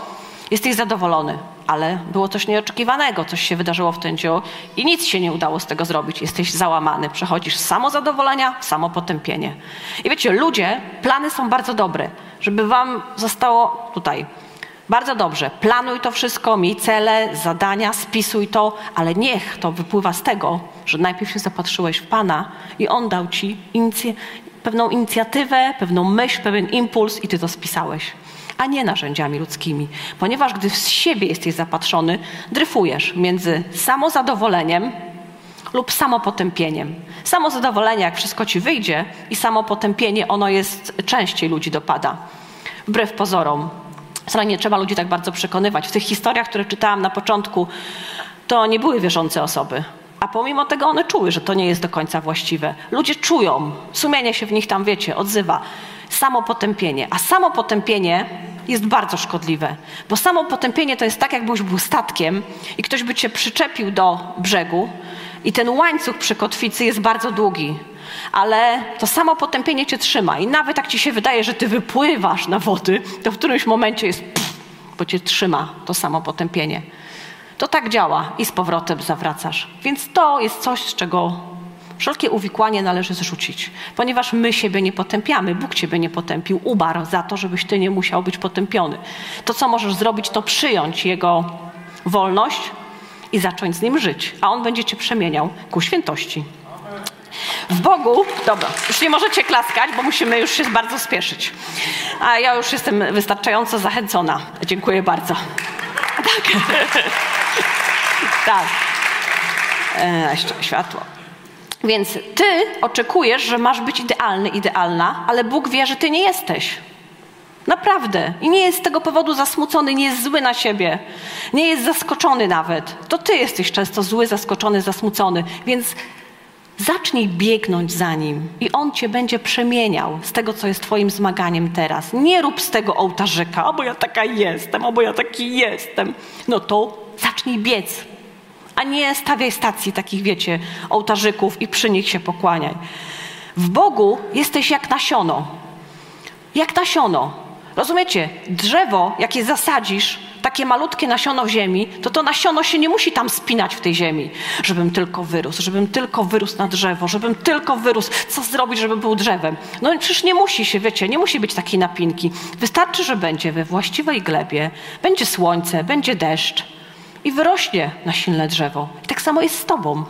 S1: jesteś zadowolony. Ale było coś nieoczekiwanego, coś się wydarzyło w ten dzień i nic się nie udało z tego zrobić. Jesteś załamany, przechodzisz z samozadowolenia w samopotępienie. I wiecie, ludzie, plany są bardzo dobre, żeby wam zostało tutaj bardzo dobrze, planuj to wszystko, miej cele, zadania, spisuj to, ale niech to wypływa z tego, że najpierw się zapatrzyłeś w Pana i On dał ci pewną inicjatywę, pewną myśl, pewien impuls i ty to spisałeś, a nie narzędziami ludzkimi. Ponieważ gdy z siebie jesteś zapatrzony, dryfujesz między samozadowoleniem lub samopotępieniem. Samozadowolenie, jak wszystko ci wyjdzie, i samopotępienie, ono jest częściej ludzi dopada. Wbrew pozorom, Wcale nie trzeba ludzi tak bardzo przekonywać. W tych historiach, które czytałam na początku, to nie były wierzące osoby. A pomimo tego one czuły, że to nie jest do końca właściwe. Ludzie czują, sumienie się w nich tam, wiecie, odzywa. Samopotępienie. A samopotępienie jest bardzo szkodliwe, bo samopotępienie to jest tak, jakbyś był statkiem i ktoś by cię przyczepił do brzegu I ten łańcuch przy kotwicy jest bardzo długi, ale to samo potępienie cię trzyma. I nawet jak ci się wydaje, że ty wypływasz na wody, to w którymś momencie jest pff, bo cię trzyma to samo potępienie. To tak działa i z powrotem zawracasz. Więc to jest coś, z czego wszelkie uwikłanie należy zrzucić, ponieważ my siebie nie potępiamy. Bóg ciebie nie potępił, ubarł za to, żebyś ty nie musiał być potępiony. To, co możesz zrobić, to przyjąć Jego wolność i zacząć z Nim żyć, a On będzie cię przemieniał ku świętości. W Bogu, dobra, już nie możecie klaskać, bo musimy już się bardzo spieszyć. A ja już jestem wystarczająco zachęcona. Dziękuję bardzo. Tak. tak. E, jeszcze światło. Więc ty oczekujesz, że masz być idealny, idealna, ale Bóg wie, że ty nie jesteś. Naprawdę. I nie jest z tego powodu zasmucony, nie jest zły na siebie, nie jest zaskoczony nawet. To ty jesteś często zły, zaskoczony, zasmucony. Więc zacznij biegnąć za nim i on cię będzie przemieniał z tego, co jest twoim zmaganiem teraz. Nie rób z tego ołtarzyka, albo ja taka jestem, albo ja taki jestem. No to zacznij biec a nie stawiaj stacji takich, wiecie, ołtarzyków i przy nich się pokłaniaj. W Bogu jesteś jak nasiono. Jak nasiono. Rozumiecie? Drzewo, jakie zasadzisz, takie malutkie nasiono w ziemi, to to nasiono się nie musi tam spinać w tej ziemi, żebym tylko wyrósł, żebym tylko wyrósł na drzewo, żebym tylko wyrósł, co zrobić, żeby był drzewem. No przecież nie musi się, wiecie, nie musi być takiej napinki. Wystarczy, że będzie we właściwej glebie, będzie słońce, będzie deszcz i wyrośnie na silne drzewo. I tak samo jest z Tobą.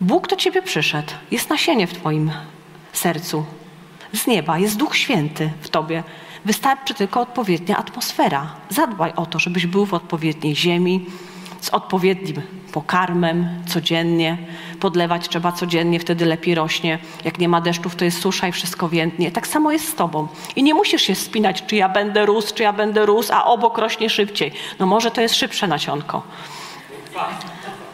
S1: Bóg do Ciebie przyszedł. Jest nasienie w Twoim sercu. Z nieba jest Duch Święty w Tobie. Wystarczy tylko odpowiednia atmosfera. Zadbaj o to, żebyś był w odpowiedniej ziemi, z odpowiednim pokarmem codziennie. Podlewać trzeba codziennie, wtedy lepiej rośnie. Jak nie ma deszczów, to jest susza i wszystko więdnie. Tak samo jest z tobą. I nie musisz się spinać, czy ja będę rósł, czy ja będę rósł, a obok rośnie szybciej. No może to jest szybsze nasionko.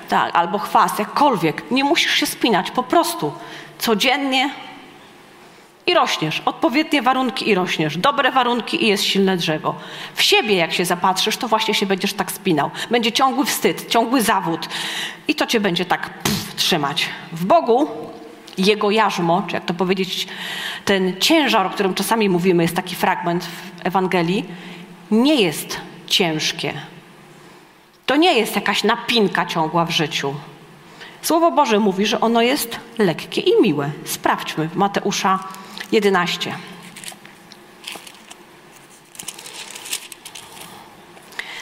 S1: Tak, albo chwast, jakkolwiek. Nie musisz się spinać, po prostu codziennie i rośniesz. Odpowiednie warunki i rośniesz. Dobre warunki i jest silne drzewo. W siebie, jak się zapatrzysz, to właśnie się będziesz tak spinał. Będzie ciągły wstyd, ciągły zawód i to cię będzie tak pff, trzymać. W Bogu jego jarzmo, czy jak to powiedzieć, ten ciężar, o którym czasami mówimy, jest taki fragment w Ewangelii, nie jest ciężkie. To nie jest jakaś napinka ciągła w życiu. Słowo Boże mówi, że ono jest lekkie i miłe. Sprawdźmy Mateusza 11.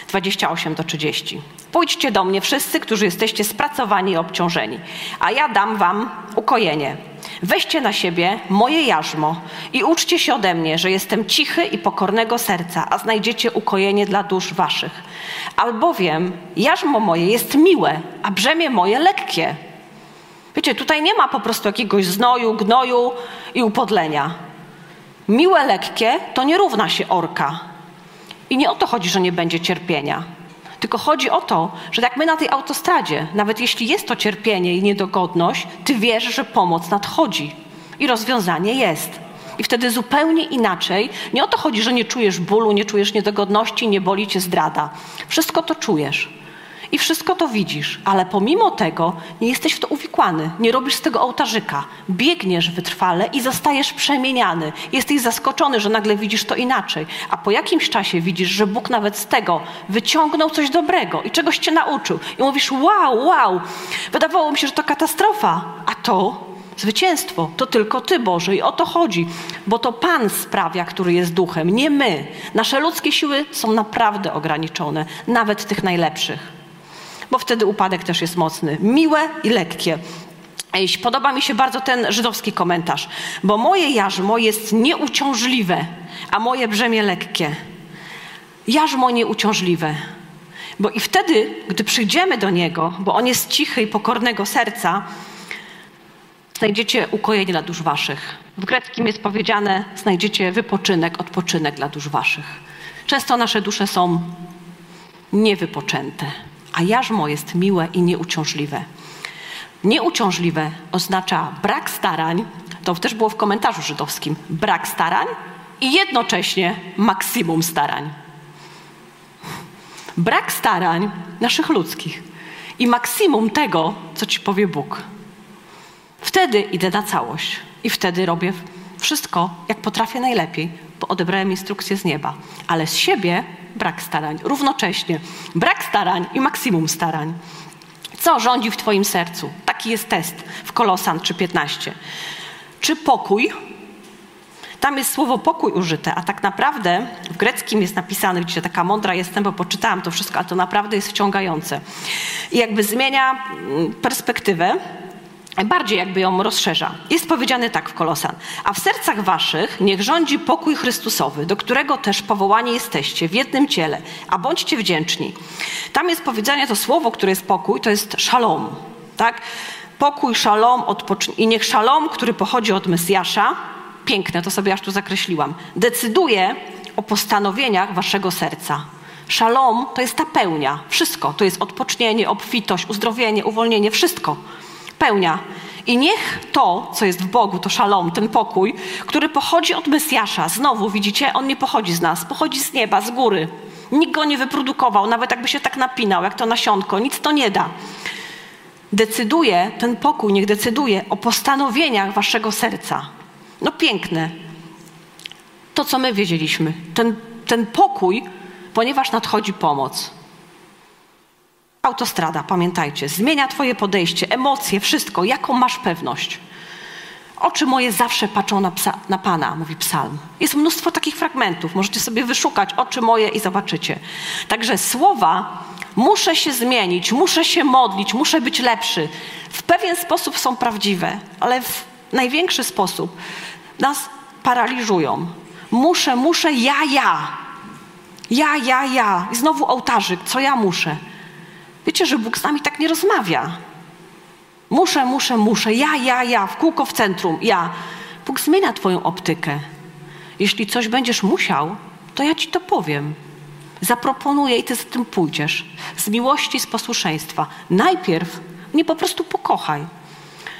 S1: Dwadzieścia osiem do trzydzieści. Pójdźcie do mnie wszyscy, którzy jesteście spracowani i obciążeni, a ja dam wam ukojenie. Weźcie na siebie moje jarzmo i uczcie się ode mnie, że jestem cichy i pokornego serca, a znajdziecie ukojenie dla dusz waszych. Albowiem jarzmo moje jest miłe, a brzemię moje lekkie. Wiecie, tutaj nie ma po prostu jakiegoś znoju, gnoju i upodlenia. Miłe, lekkie to nie równa się orka. I nie o to chodzi, że nie będzie cierpienia. Tylko chodzi o to, że jak my na tej autostradzie, nawet jeśli jest to cierpienie i niedogodność, ty wiesz, że pomoc nadchodzi i rozwiązanie jest. I wtedy zupełnie inaczej. Nie o to chodzi, że nie czujesz bólu, nie czujesz niedogodności, nie boli cię zdrada. Wszystko to czujesz i wszystko to widzisz, ale pomimo tego nie jesteś w to uwikłany, nie robisz z tego ołtarzyka. Biegniesz wytrwale i zostajesz przemieniany. Jesteś zaskoczony, że nagle widzisz to inaczej, a po jakimś czasie widzisz, że Bóg nawet z tego wyciągnął coś dobrego i czegoś cię nauczył. I mówisz: Wow, wow, wydawało mi się, że to katastrofa, a to Zwycięstwo to tylko Ty, Boże, i o to chodzi, bo to Pan sprawia, który jest duchem, nie my. Nasze ludzkie siły są naprawdę ograniczone, nawet tych najlepszych bo wtedy upadek też jest mocny. Miłe i lekkie. Podoba mi się bardzo ten żydowski komentarz, bo moje jarzmo jest nieuciążliwe, a moje brzemię lekkie. Jarzmo nieuciążliwe. Bo i wtedy, gdy przyjdziemy do Niego, bo On jest cichy i pokornego serca, znajdziecie ukojenie dla dusz waszych. W greckim jest powiedziane, znajdziecie wypoczynek, odpoczynek dla dusz waszych. Często nasze dusze są niewypoczęte a jarzmo jest miłe i nieuciążliwe. Nieuciążliwe oznacza brak starań, to też było w komentarzu żydowskim, brak starań i jednocześnie maksimum starań. Brak starań naszych ludzkich. i maksimum tego, co ci powie Bóg. Wtedy idę na całość i wtedy robię wszystko, jak potrafię najlepiej, bo odebrałem instrukcję z nieba. Ale z siebie brak starań, równocześnie brak starań i maksimum starań. Co rządzi w Twoim sercu? Taki jest test w Kolosan 3:15. Czy pokój? Tam jest słowo pokój użyte, a tak naprawdę w greckim jest napisane, gdzie taka mądra jestem, bo poczytałam to wszystko, a to naprawdę jest wciągające. I jakby zmienia mm, perspektywę, bardziej jakby ją rozszerza. Jest powiedziane tak w Kolosan. A w sercach waszych niech rządzi pokój Chrystusowy, do którego też powołani jesteście w jednym ciele, a bądźcie wdzięczni. Tam jest powiedziane to słowo, które jest pokój, to jest szalom. Tak? Pokój, szalom i niech szalom, który pochodzi od Mesjasza, piękne, to sobie aż tu zakreśliłam, decyduje o postanowieniach waszego serca. Szalom to jest ta pełnia, wszystko. To jest odpocznienie, obfitość, uzdrowienie, uwolnienie, wszystko pełnia. I niech to, co jest w Bogu, to szalom, ten pokój, który pochodzi od Mesjasza, znowu widzicie, on nie pochodzi z nas, pochodzi z nieba, z góry. Nikt go nie wyprodukował, nawet jakby się tak napinał, jak to nasionko, nic to nie da. Decyduje, ten pokój niech decyduje o postanowieniach waszego serca. No piękne. To, co my wiedzieliśmy. Ten, ten pokój, ponieważ nadchodzi pomoc. Autostrada, pamiętajcie, zmienia Twoje podejście, emocje, wszystko, jaką masz pewność. Oczy moje zawsze patrzą na, psa, na Pana, mówi psalm. Jest mnóstwo takich fragmentów, możecie sobie wyszukać oczy moje i zobaczycie. Także słowa muszę się zmienić, muszę się modlić, muszę być lepszy. W pewien sposób są prawdziwe, ale w największy sposób nas paraliżują. Muszę, muszę, ja, ja. Ja, ja, ja. I znowu ołtarzyk, co ja muszę. Wiecie, że Bóg z nami tak nie rozmawia. Muszę, muszę, muszę, ja, ja, ja, w kółko w centrum, ja. Bóg zmienia Twoją optykę. Jeśli coś będziesz musiał, to ja Ci to powiem. Zaproponuję i Ty z tym pójdziesz. Z miłości, z posłuszeństwa. Najpierw mnie po prostu pokochaj.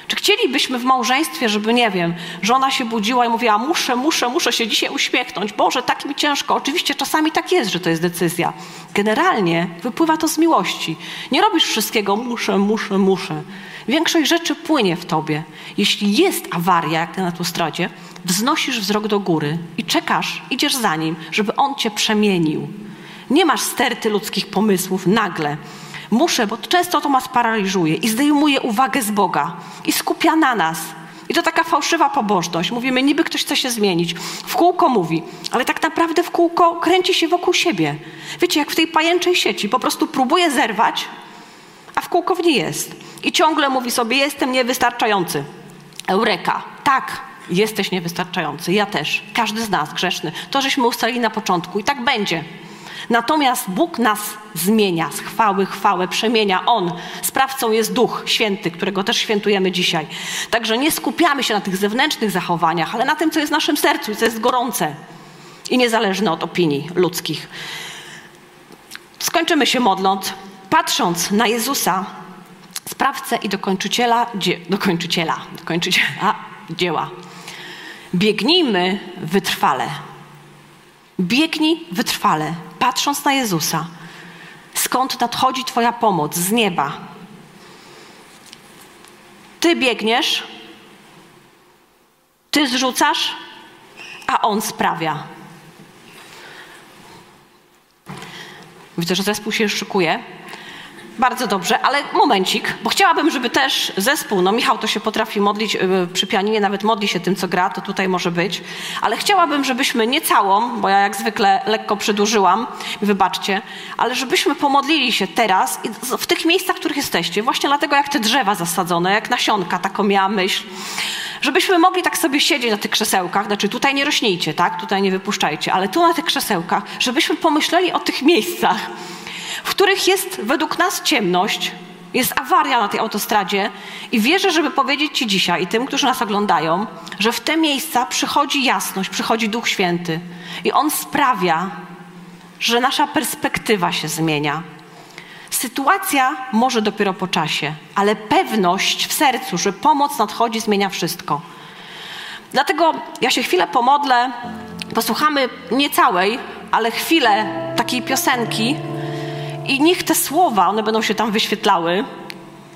S1: Czy chcielibyśmy w małżeństwie, żeby, nie wiem, żona się budziła i mówiła, muszę, muszę, muszę się dzisiaj uśmiechnąć, Boże, tak mi ciężko. Oczywiście czasami tak jest, że to jest decyzja. Generalnie wypływa to z miłości. Nie robisz wszystkiego, muszę, muszę, muszę. Większość rzeczy płynie w tobie. Jeśli jest awaria, jak na autostradzie, wznosisz wzrok do góry i czekasz, idziesz za nim, żeby on cię przemienił. Nie masz sterty ludzkich pomysłów nagle. Muszę, bo często to nas paraliżuje i zdejmuje uwagę z Boga i skupia na nas. I to taka fałszywa pobożność. Mówimy, niby ktoś chce się zmienić. W kółko mówi, ale tak naprawdę w kółko kręci się wokół siebie. Wiecie, jak w tej pajęczej sieci. Po prostu próbuje zerwać, a w kółko w niej jest. I ciągle mówi sobie, jestem niewystarczający. Eureka. Tak, jesteś niewystarczający. Ja też. Każdy z nas grzeszny. To żeśmy ustalili na początku i tak będzie. Natomiast Bóg nas zmienia z chwały chwałę, przemienia. On, sprawcą jest Duch Święty, którego też świętujemy dzisiaj. Także nie skupiamy się na tych zewnętrznych zachowaniach, ale na tym, co jest w naszym sercu i co jest gorące i niezależne od opinii ludzkich. Skończymy się modląc, patrząc na Jezusa, sprawcę i dokończyciela, dzie, dokończyciela, dokończyciela dzieła. Biegnijmy wytrwale. Biegnij wytrwale patrząc na Jezusa, skąd nadchodzi Twoja pomoc z nieba. Ty biegniesz, ty zrzucasz, a On sprawia. Widzę, że zespół się szykuje. Bardzo dobrze, ale momencik, bo chciałabym, żeby też zespół, no Michał to się potrafi modlić y, przy pianinie, nawet modli się tym, co gra, to tutaj może być, ale chciałabym, żebyśmy nie całą, bo ja jak zwykle lekko przedłużyłam, wybaczcie, ale żebyśmy pomodlili się teraz w tych miejscach, w których jesteście, właśnie dlatego jak te drzewa zasadzone, jak nasionka, taką miała myśl, żebyśmy mogli tak sobie siedzieć na tych krzesełkach, znaczy tutaj nie rośnijcie, tak, tutaj nie wypuszczajcie, ale tu na tych krzesełkach, żebyśmy pomyśleli o tych miejscach, w których jest według nas ciemność, jest awaria na tej autostradzie i wierzę, żeby powiedzieć Ci dzisiaj i tym, którzy nas oglądają, że w te miejsca przychodzi jasność, przychodzi Duch Święty i On sprawia, że nasza perspektywa się zmienia. Sytuacja może dopiero po czasie, ale pewność w sercu, że pomoc nadchodzi, zmienia wszystko. Dlatego ja się chwilę pomodlę, posłuchamy nie całej, ale chwilę takiej piosenki, I niech te słowa, one będą się tam wyświetlały.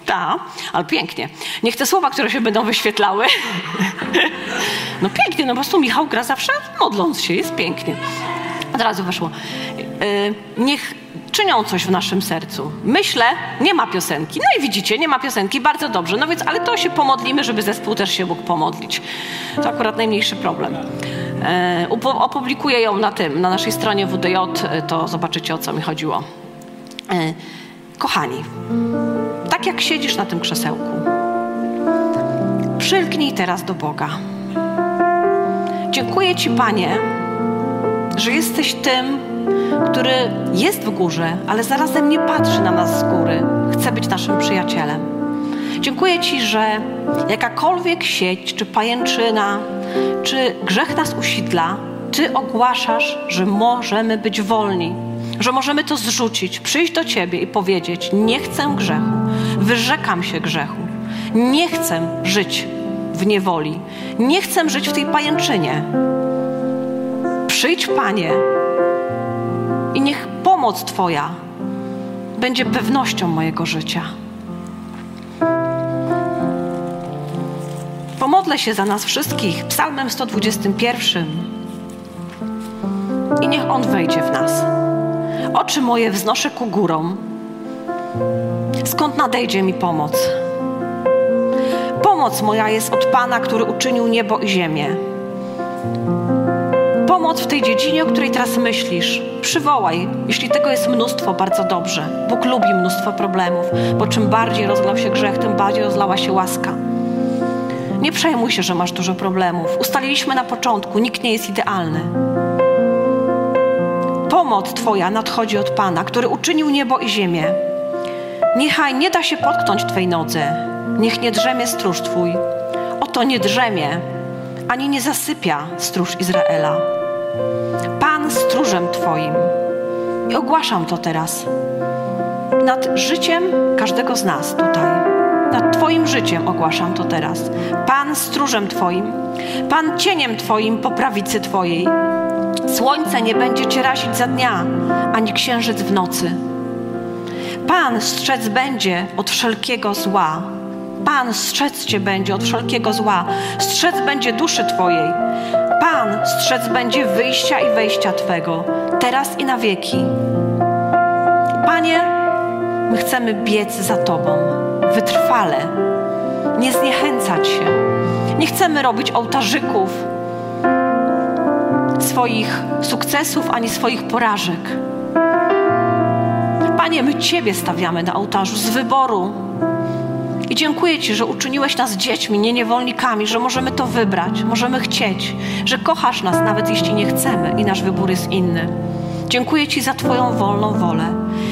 S1: Ta, ale pięknie. Niech te słowa, które się będą wyświetlały. no pięknie, no po prostu Michał gra zawsze modląc się, jest pięknie. Od razu weszło. Yy, niech czynią coś w naszym sercu. Myślę, nie ma piosenki. No i widzicie, nie ma piosenki, bardzo dobrze. No więc, ale to się pomodlimy, żeby zespół też się mógł pomodlić. To akurat najmniejszy problem. E, opublikuję ją na tym, na naszej stronie WDJ, to zobaczycie o co mi chodziło. E, kochani, tak jak siedzisz na tym krzesełku, przylgnij teraz do Boga. Dziękuję Ci, Panie, że jesteś tym, który jest w górze, ale zarazem nie patrzy na nas z góry. Chce być naszym przyjacielem. Dziękuję Ci, że jakakolwiek sieć, czy pajęczyna, czy grzech nas usidla, Ty ogłaszasz, że możemy być wolni, że możemy to zrzucić, przyjść do Ciebie i powiedzieć: Nie chcę grzechu, wyrzekam się grzechu, nie chcę żyć w niewoli, nie chcę żyć w tej pajęczynie. Przyjdź, Panie, i niech pomoc Twoja będzie pewnością mojego życia. Pomodlę się za nas wszystkich Psalmem 121 i niech On wejdzie w nas. Oczy moje wznoszę ku górom. Skąd nadejdzie mi pomoc? Pomoc moja jest od Pana, który uczynił niebo i ziemię. Pomoc w tej dziedzinie, o której teraz myślisz, przywołaj. Jeśli tego jest mnóstwo, bardzo dobrze. Bóg lubi mnóstwo problemów, bo czym bardziej rozlał się grzech, tym bardziej rozlała się łaska. Nie przejmuj się, że masz dużo problemów. Ustaliliśmy na początku, nikt nie jest idealny. Pomoc Twoja nadchodzi od Pana, który uczynił niebo i ziemię. Niechaj nie da się potknąć Twej nodze, niech nie drzemie stróż Twój. Oto nie drzemie, ani nie zasypia stróż Izraela. Pan stróżem Twoim. I ogłaszam to teraz nad życiem każdego z nas tutaj. Nad Twoim życiem ogłaszam to teraz. Pan stróżem Twoim, Pan cieniem Twoim po prawicy Twojej. Słońce nie będzie Cię razić za dnia, ani księżyc w nocy. Pan strzec będzie od wszelkiego zła. Pan strzec Cię będzie od wszelkiego zła. Strzec będzie duszy Twojej. Pan strzec będzie wyjścia i wejścia Twego, teraz i na wieki. Panie, my chcemy biec za Tobą wytrwale, nie zniechęcać się. Nie chcemy robić ołtarzyków swoich sukcesów ani swoich porażek. Panie, my Ciebie stawiamy na ołtarzu z wyboru. I dziękuję Ci, że uczyniłeś nas dziećmi, nie niewolnikami, że możemy to wybrać, możemy chcieć, że kochasz nas, nawet jeśli nie chcemy i nasz wybór jest inny. Dziękuję Ci za Twoją wolną wolę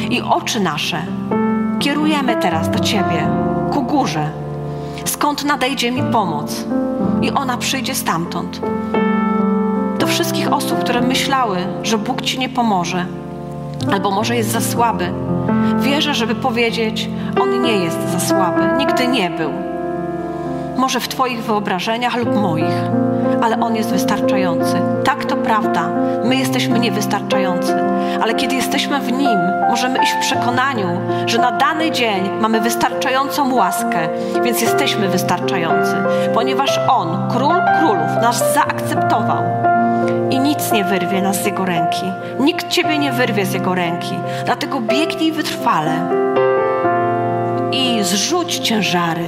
S1: i oczy nasze kierujemy teraz do Ciebie, ku górze, skąd nadejdzie mi pomoc i ona przyjdzie stamtąd. Wszystkich osób, które myślały, że Bóg Ci nie pomoże, albo może jest za słaby, wierzę, żeby powiedzieć: On nie jest za słaby, nigdy nie był. Może w Twoich wyobrażeniach lub moich, ale On jest wystarczający. Tak, to prawda, my jesteśmy niewystarczający, ale kiedy jesteśmy w Nim, możemy iść w przekonaniu, że na dany dzień mamy wystarczającą łaskę, więc jesteśmy wystarczający, ponieważ On, Król Królów, nas zaakceptował nie wyrwie nas z Jego ręki. Nikt Ciebie nie wyrwie z Jego ręki. Dlatego biegnij wytrwale i zrzuć ciężary.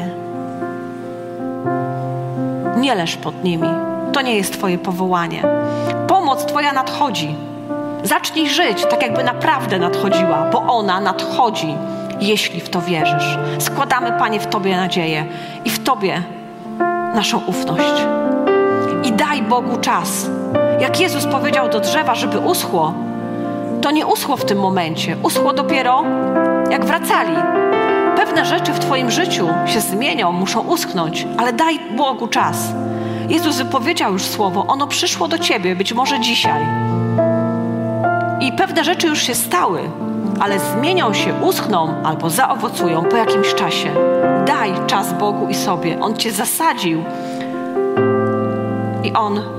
S1: Nie leż pod nimi. To nie jest Twoje powołanie. Pomoc Twoja nadchodzi. Zacznij żyć tak, jakby naprawdę nadchodziła, bo ona nadchodzi, jeśli w to wierzysz. Składamy, Panie, w Tobie nadzieję i w Tobie naszą ufność. I daj Bogu czas. Jak Jezus powiedział do drzewa, żeby uschło, to nie uschło w tym momencie. Uschło dopiero, jak wracali. Pewne rzeczy w Twoim życiu się zmienią, muszą uschnąć, ale daj Bogu czas. Jezus wypowiedział już słowo, ono przyszło do ciebie, być może dzisiaj. I pewne rzeczy już się stały, ale zmienią się, uschną albo zaowocują po jakimś czasie. Daj czas Bogu i sobie. On cię zasadził i On